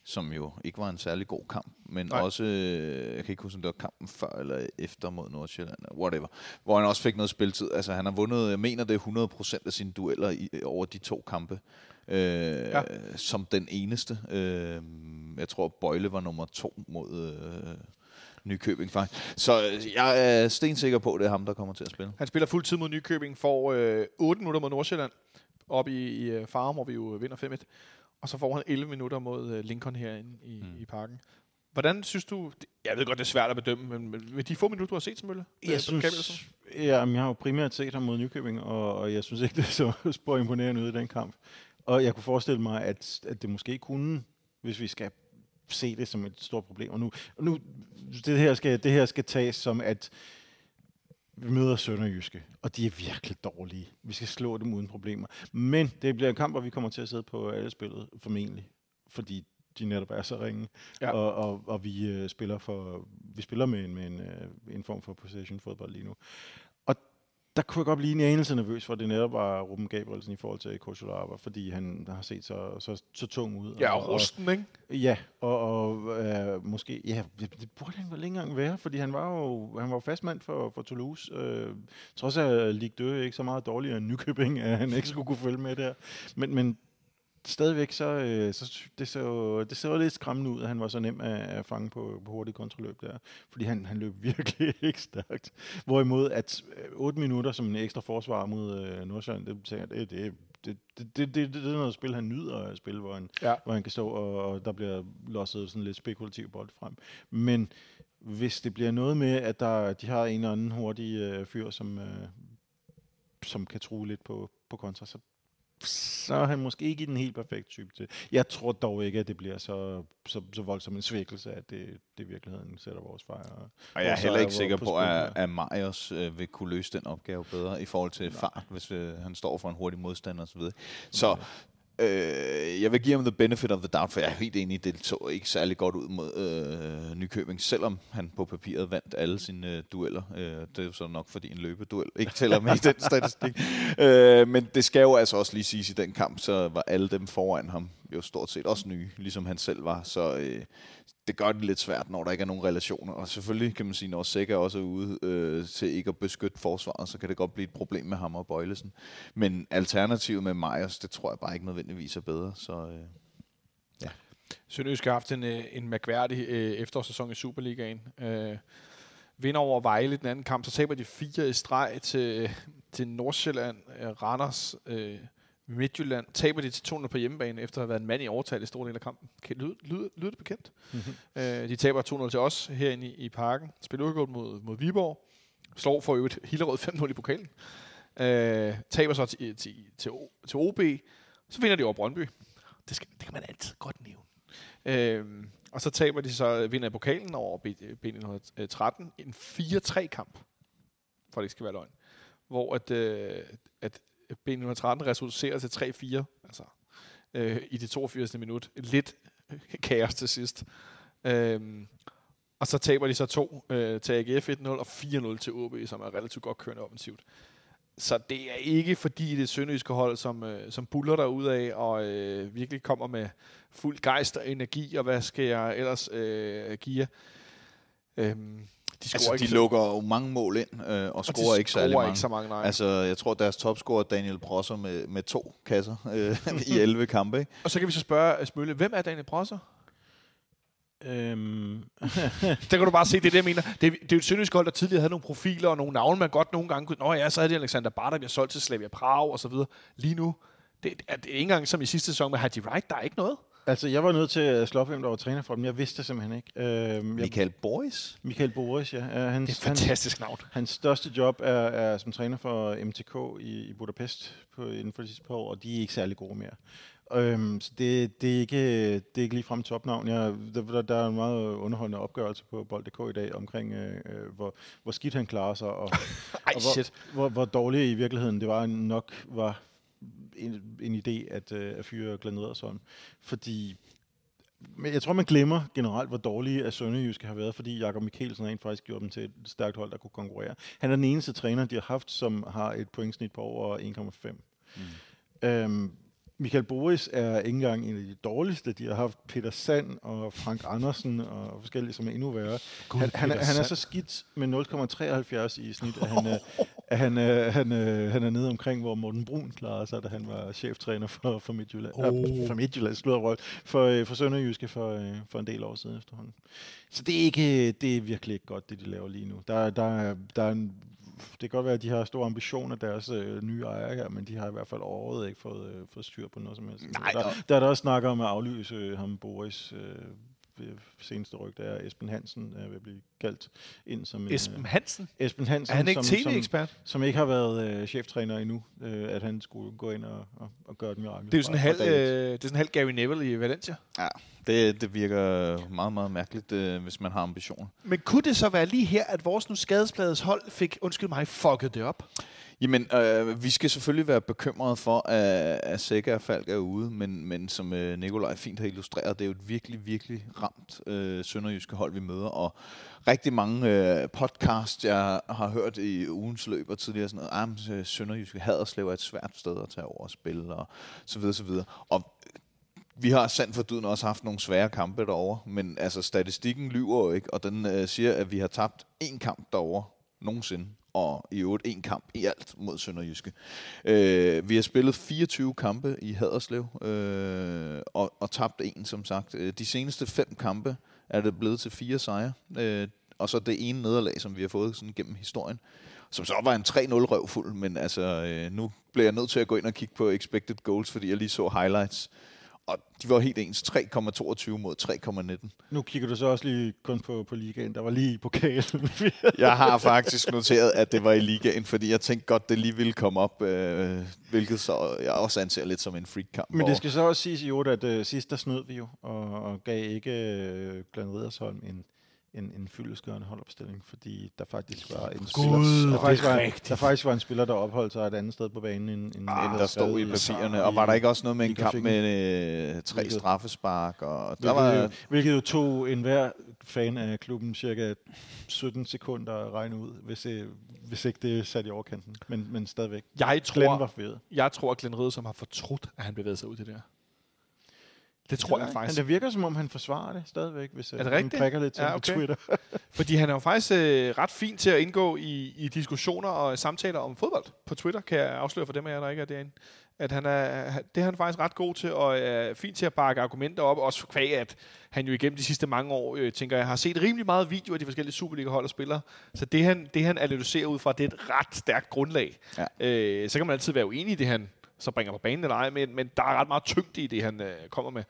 som jo ikke var en særlig god kamp, men Nej. Også, øh, jeg kan ikke huske, om det var kampen før eller efter mod Nordsjælland, whatever, hvor han også fik noget spilletid. Altså han har vundet, jeg mener det er 100% af sine dueller i, over de to kampe, øh, ja. som den eneste. Øh, jeg tror, Bøjle var nummer to mod, øh, Nykøbing faktisk. Så øh, jeg er stensikker på, at det er ham, der kommer til at spille. Han spiller fuld tid mod Nykøbing, får øh, 8 minutter mod Nordsjælland, op i, i øh, Farum, hvor vi jo vinder 5-1. Og så får han 11 minutter mod øh, Lincoln herinde i, mm. i parken. Hvordan synes du... Jeg ved godt, det er svært at bedømme, men med- de få minutter, du har set til Mølle? øh, Jeg synes, ja, men jeg har jo primært set ham mod Nykøbing, og, og jeg synes ikke, <laughs> det så spor imponerende ud i den kamp. Og jeg kunne forestille mig, at, at det måske kunne, hvis vi skal se det som et stort problem. Og nu, og nu det, her skal, det her skal tages som, at vi møder Sønderjyske, og de er virkelig dårlige. Vi skal slå dem uden problemer. Men det bliver en kamp, hvor vi kommer til at sidde på alle spillet, formentlig. Fordi de netop er så ringe. Ja. Og, og, og vi øh, spiller for vi spiller med en, med en, øh, en form for possession fodbold lige nu. Der kunne jeg godt blive en anelse nervøs for, det netop var Ruben Gabrielsen i forhold til Kosolarva, fordi han har set så, så, så tung ud. Ja, og rusten, ikke? Ja, og, og øh, måske, ja, det, det burde han vel ikke engang være, fordi han var jo, han var jo fastmand for, for Toulouse. Øh, trods at Ligue 2 ikke så meget dårligere end Nykøbing, at han ikke skulle kunne følge med der. Men, men stadigvæk, så, øh, så det så, jo- det så lidt skræmmende ud, at han var så nem at, at fange på, på hurtigt kontraløb der. Fordi han, han løb <laughs> virkelig ikke stærkt. Hvorimod at øh, 8 minutter som en ekstra forsvar mod øh, Nordsjælland, det, det, det, det, det, det, det, det er noget spil, han nyder at spille, hvor han, Ja. hvor han kan stå, og, og der bliver losset sådan lidt spekulativ bold frem. Men hvis det bliver noget med, at der, de har en eller anden hurtig øh, fyr, som, øh, som kan true lidt på, på kontra, så, så er han måske ikke den helt perfekte type til. Jeg tror dog ikke, at det bliver så, så, så voldsom en svækkelse, at det, det i virkeligheden sætter vores fejr. Og jeg er heller ikke sikker på på, at, at Marius øh, vil kunne løse den opgave bedre i forhold til fart, hvis øh, han står for en hurtig modstander osv. Så øh, jeg vil give ham the benefit of the doubt, for jeg er helt enig, det så ikke særlig godt ud mod øh, Nykøbing, selvom han på papiret vandt alle sine øh, dueller. Øh, det er jo så nok, fordi en løbeduel ikke tæller med i den <laughs> statistik. Øh, men det skal jo altså også lige siges i den kamp, så var alle dem foran ham jo stort set også nye, ligesom han selv var. Så øh, det gør det lidt svært, når der ikke er nogen relationer. Og selvfølgelig kan man sige, når Sækker også ude øh, til ikke at beskytte forsvaret, så kan det godt blive et problem med ham og Bøjlesen. Men alternativet med Majers, det tror jeg bare ikke nødvendigvis er bedre. Så øh, Sønderjysk har haft en, øh, en mærkværdig øh, efterårssæson i Superligaen. Øh, vinder over Vejle den anden kamp, så taber de fire i streg til, øh, til Nordsjælland, øh, Randers, øh, Midtjylland. Taber de til 200 på hjemmebane, efter at have været en mand i overtal i stor del af kampen. Kan, lyder, lyder, lyder det bekendt? øh, de taber 2-0 til os herinde i, i parken. Spiller udgået mod, mod Viborg. Slår for øvrigt Hillerød 5-0 i pokalen. Øh, taber så til, til, til, til OB. Så vinder de over Brøndby. Det, skal, det kan man altid godt nævne. Øhm, og så taber de så vinder pokalen over B, B113. En 4-3 kamp, for det ikke skal være løgn. Hvor at, øh, at B113 reducerer til 3-4, altså øh, i det 82. minut. Lidt kaos til sidst. Øhm, og så taber de så to øh, til AGF 1-0 og 4-0 til OB, som er relativt godt kørende offensivt. Så det er ikke fordi det er sønderjyske hold, som, øh, som buller der af og øh, virkelig kommer med fuld gejst og energi, og hvad skal jeg ellers øh, give jer? Øhm, de altså, ikke de så- lukker jo mange mål ind, øh, og og scorer ikke særlig mange. ikke så mange, nej. Altså, jeg tror, deres topscorer er Daniel Prosser med, med to kasser øh, <laughs> i 11 kampe. Ikke? Og så kan vi så spørge Smølle, hvem er Daniel Prosser? Øhm, <laughs> Der kan du bare se, det er det, jeg mener. Det, er- det er jo et sønderjysk hold, der tidligere havde nogle profiler og nogle navne, man godt nogle gange kunne... Nå ja, så havde de Alexander Barter, der bliver solgt til Slavia Prag og så videre. Lige nu, det, er, det er ikke engang som i sidste sæson med Haji Wright, der er ikke noget. Altså, jeg var nødt til at slå op, hvem der var træner for dem. Jeg vidste det simpelthen ikke. Øhm, jeg, Michael Boris. Michael Boris, ja. Uh, hans, Det er et hans, fantastisk navn. hans største job er, er som træner for MTK i, i Budapest på, inden for de sidste par år, og de er ikke særlig gode mere. Øhm, så det, det, er ikke, det er ikke lige frem topnavn. Jeg, der, der, der er en meget underholdende opgørelse på bold.dk i dag omkring, øh, øh, hvor, hvor skidt han klarer sig, og, <laughs> Ej, og hvor, shit. hvor, hvor dårlig i virkeligheden det var nok var en, en idé at, øh, at fyre Glenn Ederson. Fordi men jeg tror, man glemmer generelt, hvor dårlige at Sønderjyske har været, fordi Jakob Mikkelsen rent faktisk gjorde dem til et stærkt hold, der kunne konkurrere. Han er den eneste træner, de har haft, som har et pointsnit på over 1,5. Mm. Øhm, Michael Boris er ikke engang en af de dårligste. De har haft Peter Sand og Frank Andersen og forskellige, som er endnu værre. Gud, han, han, er, han er så skidt med 0,73 i snit, at han, øh, at han, øh, han, øh, han er nede omkring, hvor Morten Brun klarede sig, da han var cheftræner for, for Midtjylland. Oh. Øh, for Midtjylland, slået for, for Sønderjyske for, for en del år siden efterhånden. Så det er, ikke, det er virkelig ikke godt, det de laver lige nu. Der, der, er, der er en det kan godt være, at de har store ambitioner, deres øh, nye ejere her, men de har i hvert fald overhovedet ikke fået, øh, fået styr på noget som helst. Nej, der, der er der også snakker om at aflyse øh, ham Boris øh, seneste rygte er, Esben Hansen ved at blive kaldt ind som Esben en, Hansen? Esben Hansen. Er han ikke tv-ekspert? Som, som ikke har været øh, cheftræner endnu, øh, at han skulle gå ind og, og, og gøre et mirakel. Det er jo sådan, halv, øh, det er sådan halv Gary Neville i Valencia. Ja, det, det virker meget, meget mærkeligt, øh, hvis man har ambitioner. Men kunne det så være lige her, at vores nu skadesplades hold fik, undskyld mig, fucket det op? Jamen, øh, vi skal selvfølgelig være bekymrede for, at, at Sækker og Falk er ude, men, men som øh, Nikolaj fint har illustreret, det er jo et virkelig, virkelig ramt øh, sønderjyske hold, vi møder, og rigtig mange øh, podcasts, jeg har hørt i ugens løb og tidligere, sådan noget, at Sønderjyske Haderslev er et svært sted at tage over og spille, og så videre, så videre. Og vi har sandt for dyden også haft nogle svære kampe derovre, men altså statistikken lyver jo ikke, og den øh, siger, at vi har tabt én kamp derovre nogensinde og i øvrigt en kamp i alt mod Sønderjyske. Øh, vi har spillet 24 kampe i Haderslev, øh, og, og tabt en, som sagt. Øh, de seneste fem kampe er det blevet til fire sejre, øh, og så det ene nederlag, som vi har fået sådan gennem historien, som så var en 3-0 røvfuld, men altså, øh, nu bliver jeg nødt til at gå ind og kigge på expected goals, fordi jeg lige så highlights. Og de var helt ens. 3,22 mod 3,19. Nu kigger du så også lige kun på, på ligaen. Der var lige i pokalen. <laughs> jeg har faktisk noteret, at det var i ligaen, fordi jeg tænkte godt, det lige ville komme op, øh, hvilket så jeg også anser lidt som en freak-kamp. Men det skal så også siges, Jota, at øh, sidst der snød vi jo, og, og gav ikke øh, Glenn Ridersholm en, en, en fyldesgørende holdopstilling, fordi der faktisk var en spiller, der, faktisk var, der faktisk var en spiller, der opholdt sig et andet sted på banen end, end ah, der stod i papirerne. Og var der ikke også noget med en kamp med øh, tre hvilket, straffespark? Og hvilket, der var, jo, hvilket jo tog enhver fan af klubben cirka 17 sekunder at regne ud, hvis, øh, hvis ikke det satte i overkanten. Men, men stadigvæk. Jeg tror, var jeg tror, at Glenn Ride, som har fortrudt, at han bevægede sig ud til det her. Det tror jeg faktisk. Men det virker som om, han forsvarer det stadigvæk, hvis er det han prikker lidt til ja, okay. på Twitter. <laughs> <laughs> Fordi han er jo faktisk øh, ret fint til at indgå i, i diskussioner og samtaler om fodbold på Twitter, kan jeg afsløre for dem af jer, der ikke er derinde. At han er, det er han faktisk ret god til, og er fint til at bakke argumenter op, også kvæg, at han jo igennem de sidste mange år, øh, tænker jeg, har set rimelig meget video af de forskellige Superliga-hold og spillere. Så det han, det, han analyserer ud fra, det er et ret stærkt grundlag. Ja. Øh, så kan man altid være uenig i det, han så bringer på banen eller ej, men, men der er ret meget tyngde i det, han øh, kommer med.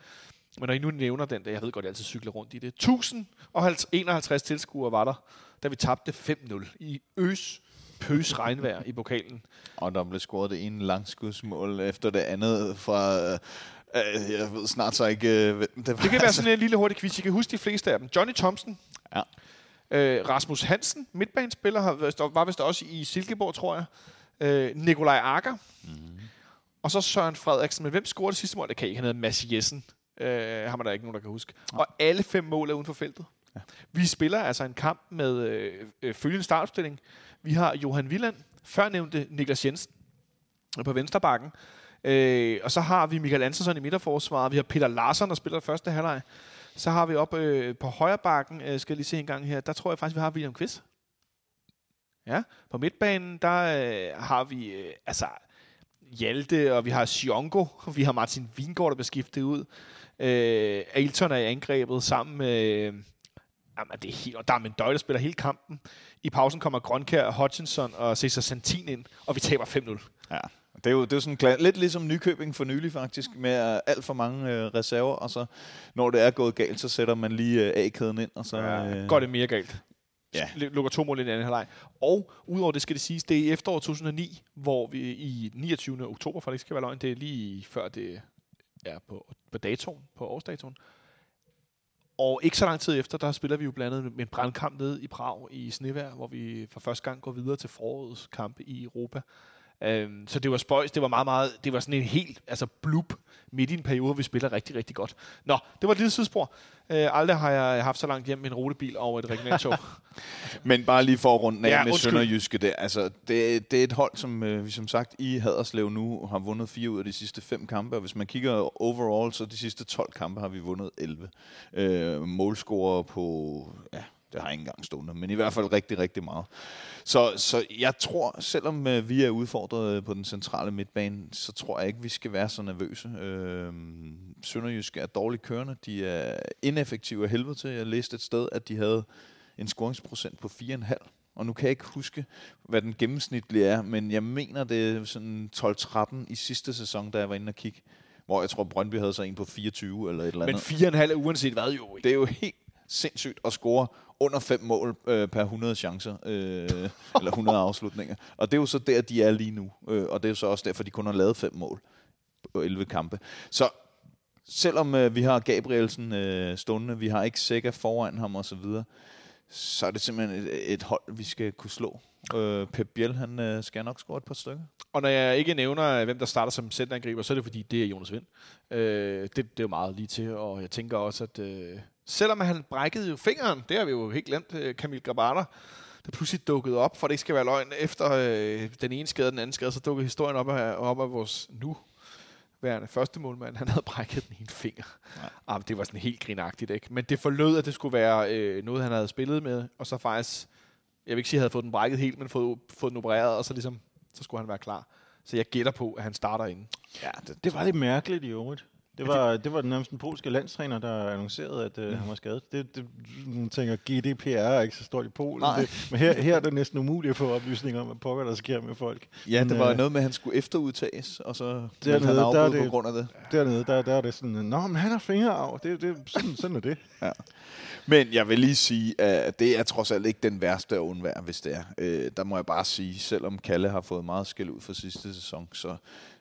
Men når I nu nævner den der, jeg ved godt, jeg altid cykler rundt i det. 1051 tilskuere var der, da vi tabte 5-0 i øs pøs regnvejr i pokalen. <laughs> Og der blev scoret det ene langskudsmål efter det andet fra... Øh, øh jeg ved snart så ikke... Øh, det, var, det kan være sådan en lille hurtig quiz. I kan huske de fleste af dem. Johnny Thompson. Ja. Øh, Rasmus Hansen, midtbanespiller, har, var vist også i Silkeborg, tror jeg. Øh, Nikolaj Akker. Mm. Og så Søren Frederiksen. Men hvem scorede det sidste mål? Det kan ikke. Han hedder Mads Jessen. Øh, har man der ikke nogen, der kan huske. Ja. Og alle fem mål er uden for feltet. Ja. Vi spiller altså en kamp med øh, øh, følgende startopstilling. Vi har Johan Villand, førnævnte Niklas Jensen på vensterbakken. Øh, og så har vi Michael Andersen i midterforsvaret. Vi har Peter Larsen, der spiller første halvleg. Så har vi op øh, på højre bakken, øh, skal jeg lige se en gang her, der tror jeg faktisk, vi har William Quiz. Ja, på midtbanen, der øh, har vi øh, altså Hjalte, og vi har Siongo, vi har Martin Vingård, der bliver skiftet ud. Øh, Ailton er i angrebet sammen med... Øh, jamen, det er helt, og der er Mendøj, der spiller hele kampen. I pausen kommer Grønkær, Hutchinson og Cesar Santin ind, og vi taber 5-0. Ja. Det er jo, det er jo sådan lidt ligesom Nykøbing for nylig faktisk, med alt for mange øh, reserver, og så når det er gået galt, så sætter man lige øh, A-kæden ind, og så... Ja, øh, går det mere galt. Ja. Lukker to mål i den anden halvleg. Og udover det skal det siges, det er i efteråret 2009, hvor vi i 29. oktober, for det ikke skal være løgn, det er lige før det er på, på datoen, på årsdatoen. Og ikke så lang tid efter, der spiller vi jo blandt andet med en brandkamp nede i Prag i snevær, hvor vi for første gang går videre til forårets kampe i Europa. Um, så det var spøjs, det var meget, meget, det var sådan en helt, altså blub midt i en periode, hvor vi spiller rigtig, rigtig godt. Nå, det var et lille sidespor. Uh, aldrig har jeg haft så langt hjem med en rutebil over et regionaltog. <laughs> Men bare lige for at runde af ja, med undskyld. Sønderjyske, det, altså, det, det er et hold, som uh, vi som sagt i Haderslev nu har vundet fire ud af de sidste fem kampe, og hvis man kigger overall, så de sidste 12 kampe har vi vundet 11. Uh, målscorer på ja, Det har jeg ikke engang stående, men i hvert fald rigtig, rigtig meget. Så, så jeg tror, selvom øh, vi er udfordret på den centrale midtbane, så tror jeg ikke, vi skal være så nervøse. Øh, Sønderjysk er dårligt kørende. De er ineffektive af helvede til. Jeg læste et sted, at de havde en scoringsprocent på 4,5. Og nu kan jeg ikke huske, hvad den gennemsnitlige er, men jeg mener, det er sådan 12-13 i sidste sæson, da jeg var inde og kigge. Hvor jeg tror, Brøndby havde så en på 24 eller et eller andet. Men 4,5 er uanset hvad jo. Det er jo helt sindssygt at score under 5 mål øh, per 100 chancer, øh, eller 100 <laughs> afslutninger. Og det er jo så der, de er lige nu. Øh, og det er jo så også derfor, de kun har lavet 5 mål på 11 kampe. Så selvom øh, vi har Gabrielsen øh, stående, vi har ikke Sækker foran ham osv., så, så er det simpelthen et, et hold, vi skal kunne slå. Øh, Pep Biel, han øh, skal nok score et par stykker. Og når jeg ikke nævner, hvem der starter som centerangriber, så er det fordi, det er Jonas Vind. Øh, det, det er jo meget lige til, og jeg tænker også, at øh, selvom han brækkede jo fingeren, det har vi jo helt glemt, øh, Kamil Grabata, der pludselig dukkede op, for det ikke skal være løgn, efter øh, den ene skade og den anden skade, så dukkede historien op af, op af vores nu værende første målmand, han havde brækket den ene finger. Ja. Ah, det var sådan helt grinagtigt, ikke? Men det forlød, at det skulle være øh, noget, han havde spillet med, og så faktisk, jeg vil ikke sige, at han havde fået den brækket helt, men fået, fået den opereret, og så ligesom, så skulle han være klar. Så jeg gætter på, at han starter inden. Ja, det, det var lidt mærkeligt i øvrigt. Det var, det var den nærmest den polske landstræner, der annoncerede, at uh, mm. han var skadet. Det, det, man tænker, GDPR er ikke så stort i Polen. Det, men her, her er det næsten umuligt at få oplysninger om, hvad pokker der sker med folk. Ja, men, det var uh, noget med, at han skulle efterudtages, og så dernede, han der er det, på grund af det. Dernede, der, der er det sådan, Nå, men han har fingerarv. Det, det, sådan, sådan er det. Ja. Men jeg vil lige sige, at det er trods alt ikke den værste at undvære, hvis det er. Øh, der må jeg bare sige, selvom Kalle har fået meget skæld ud for sidste sæson, så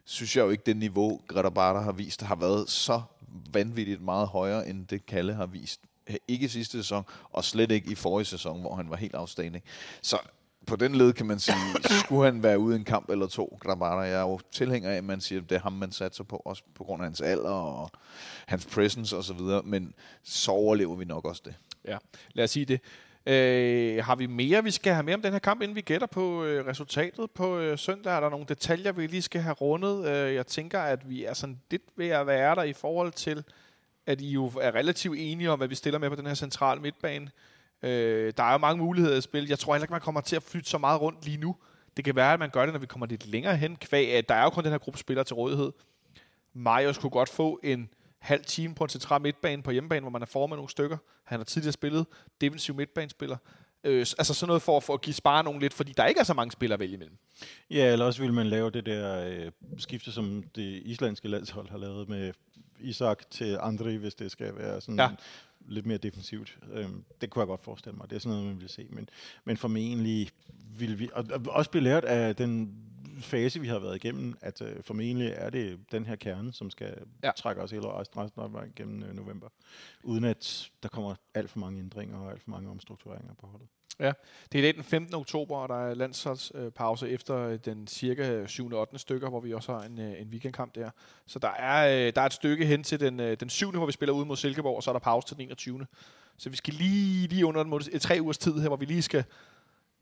synes jeg jo ikke, det niveau, Greta Barter har vist, har været så vanvittigt meget højere, end det Kalle har vist. Ikke sidste sæson, og slet ikke i forrige sæson, hvor han var helt afstændig. Så på den led kan man sige, <coughs> skulle han være ude en kamp eller to, Grabata. Jeg er jo tilhænger af, at man siger, at det er ham, man satser på, også på grund af hans alder og hans presence osv., men så overlever vi nok også det. Ja, lad os sige det. Øh, har vi mere, vi skal have med om den her kamp, inden vi gætter på øh, resultatet på øh, søndag? Er der nogle detaljer, vi lige skal have rundet? Øh, jeg tænker, at vi er sådan lidt ved at være der i forhold til, at I jo er relativt enige om, hvad vi stiller med på den her centrale midtbane. Øh, der er jo mange muligheder at spille. Jeg tror heller ikke, man kommer til at flytte så meget rundt lige nu. Det kan være, at man gør det, når vi kommer lidt længere hen. Kvæg, at der er jo kun den her gruppe spillere til rådighed. Marius kunne godt få en halv time på en central midtbane på hjemmebane, hvor man er foran med nogle stykker. Han har tidligere spillet defensiv midtbanespiller. Øh, altså sådan noget for, for at give spare nogen lidt, fordi der ikke er så mange spillere at vælge imellem. Ja, eller også vil man lave det der øh, skifte, som det islandske landshold har lavet med Isak til Andri, hvis det skal være sådan ja. lidt mere defensivt. Øhm, det kunne jeg godt forestille mig. Det er sådan noget, man vil se. Men, men formentlig vil vi... Og, og også blive lært af den fase, vi har været igennem, at øh, formentlig er det den her kerne, som skal ja. trække os hele resten af vejen gennem øh, november, uden at der kommer alt for mange ændringer og alt for mange omstruktureringer på holdet. Ja, det er i dag den 15. oktober, og der er landsholdspause efter den cirka 7. og 8. stykker, hvor vi også har en, øh, en weekendkamp der. Så der er, øh, der er et stykke hen til den, øh, den 7. hvor vi spiller ud mod Silkeborg, og så er der pause til den 21. Så vi skal lige, lige under en tre ugers tid her, hvor vi lige skal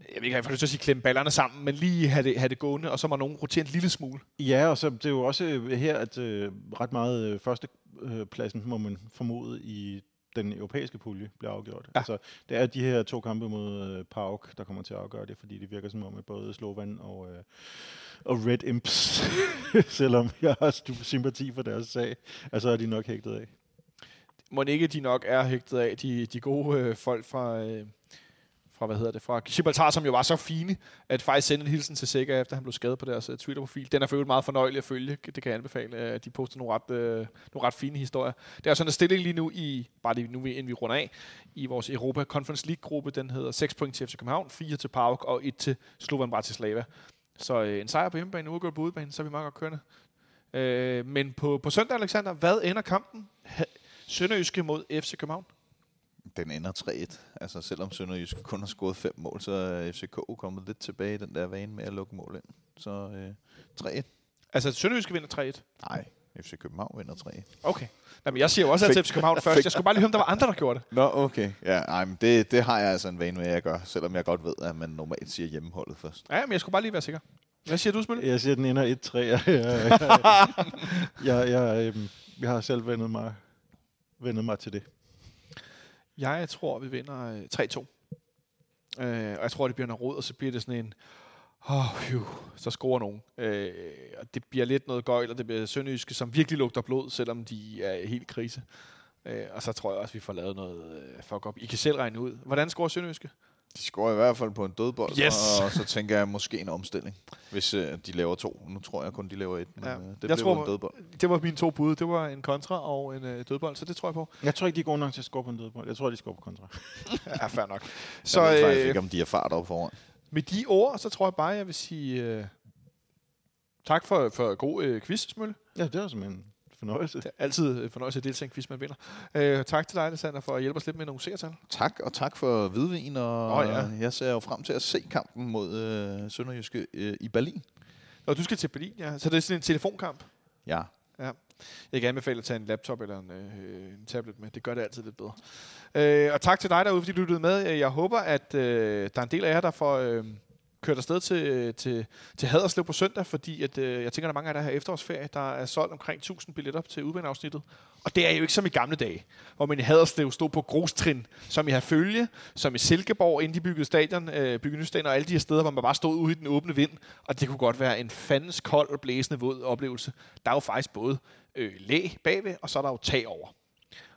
jeg vil ikke have lyst til at sige klemme ballerne sammen, men lige have det, have det gående, og så må nogen rotere en lille smule. Ja, og så det er jo også her, at øh, ret meget øh, førstepladsen må man formode i den europæiske pulje bliver afgjort. Ja. Altså, det er de her to kampe mod øh, PAOK, der kommer til at afgøre det, fordi det virker som om, at både Slovan og, øh, og Red Imps, <laughs> selvom jeg har sympati for deres sag, altså er de nok hægtet af. Må ikke de nok er hægtet af, de, de gode øh, folk fra... Øh fra, hvad hedder det, fra Gibraltar, som jo var så fine, at faktisk sende en hilsen til Sega, efter han blev skadet på deres uh, Twitter-profil. Den er for meget fornøjelig at følge, det kan jeg anbefale. Uh, de poster nogle ret, uh, nogle ret fine historier. Det er sådan en stilling lige nu, i, bare lige nu inden vi runder af, i vores Europa Conference League-gruppe. Den hedder 6 point til FC København, 4 til PAOK og 1 til Slovan Bratislava. Så øh, en sejr på hjemmebane, nu på udebane, så er vi meget godt kørende. Øh, men på, på søndag, Alexander, hvad ender kampen? Sønderjyske mod FC København? Den ender 3-1. Altså selvom Sønderjysk kun har scoret fem mål, så er FCK kommet lidt tilbage i den der vane med at lukke mål ind. Så øh, 3-1. Altså Sønderjysk vinder 3-1? Nej, FC København vinder 3-1. Okay. Jamen, jeg siger jo også, at FC København først. Jeg skulle bare lige høre, om der var andre, der gjorde det. Nå, okay. Ja, ej, men det, det har jeg altså en vane med, at jeg gør, selvom jeg godt ved, at man normalt siger hjemmeholdet først. Ja, men jeg skulle bare lige være sikker. Hvad siger du, Smølle? Jeg siger, at den ender 1-3. jeg, jeg, jeg, jeg, øhm, jeg har selv vendet mig, vendet mig til det. Jeg tror, vi vinder øh, 3-2. Øh, og jeg tror, det bliver noget råd, og så bliver det sådan en, åh, oh, så scorer nogen. Øh, og det bliver lidt noget gøjl, og det bliver Sønderjyske, som virkelig lugter blod, selvom de er helt i krise. Øh, og så tror jeg også, vi får lavet noget øh, fuck up. I kan selv regne ud. Hvordan scorer Sønderjyske? De scorer i hvert fald på en dødbold, Yes! og så tænker jeg måske en omstilling, hvis øh, de laver to. Nu tror jeg kun, de laver et, men Ja. øh, det Jeg bliver tror, en dødbold. Det var mine to bud. Det var en kontra og en øh, dødbold, så det tror jeg på. Jeg tror ikke, de er gode nok til at score på en dødbold. Jeg tror, de scorer på kontra. <laughs> Ja, fair nok. Så jeg ved faktisk øh, ikke, om de har fart op foran. med de ord, så tror jeg bare, jeg vil sige øh, tak for, for god øh, quiz, Smølle. Ja, det er simpelthen en fornøjelse. Det er altid øh, fornøjelse at deltage i en quiz, man vinder. Øh, tak til dig, Alexander, for at hjælpe os lidt med nogle seertal. Tak, og tak for hvidvin, og Åh, ja. jeg ser jo frem til at se kampen mod øh, Sønderjyske øh, i Berlin. Og du skal til Berlin, ja. Så det er sådan en telefonkamp. Ja, Jeg kan anbefale at tage en laptop eller en, øh, en tablet med. Det gør det altid lidt bedre. Øh, og tak til dig derude, fordi du lyttede med. Jeg håber, at øh, der er en del af jer, der får øh, kørt afsted til, til, til Haderslev på søndag, fordi at, øh, jeg tænker, der er mange af jer, der har efterårsferie. Der er solgt omkring 1000 billetter til udbaneafsnittet. Og det er jo ikke som i gamle dage, hvor man i Haderslev stod på grustrin, som i Herfølge, som i Silkeborg, inden de byggede stadion, øh, byggede stadion, og alle de her steder, hvor man bare stod ude i den åbne vind. Og det kunne godt være en fandens kold og blæsende våd oplevelse. Der er jo faktisk både øh, læ bagved, og så er der jo tag over.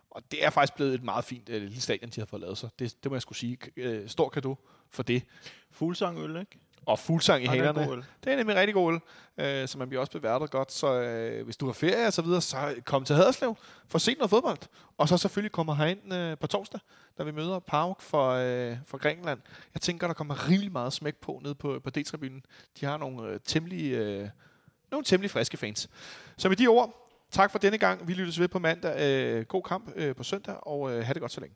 Og det er faktisk blevet et meget fint øh, lille stadion, de har fået lavet så. Det, det må jeg skulle sige. Øh, stor kado for det. Fuglsangøl, ikke? Og fuldsang i er hanerne. Det er nemlig rigtig god øl, øh, så man bliver også beværtet godt. Så øh, hvis du har ferie og så videre, så kom til Haderslev for at se noget fodbold. Og så selvfølgelig kommer herind øh, på torsdag, da vi møder Pauk for, øh, for Grækenland. Jeg tænker, der kommer rimelig meget smæk på nede på, på D-tribunen. De har nogle øh, temmelig, øh, nogle temmelig friske fans. Så med de ord, tak for denne gang. Vi lyttes ved på mandag. Øh, god kamp øh, på søndag, og øh, have det godt så længe.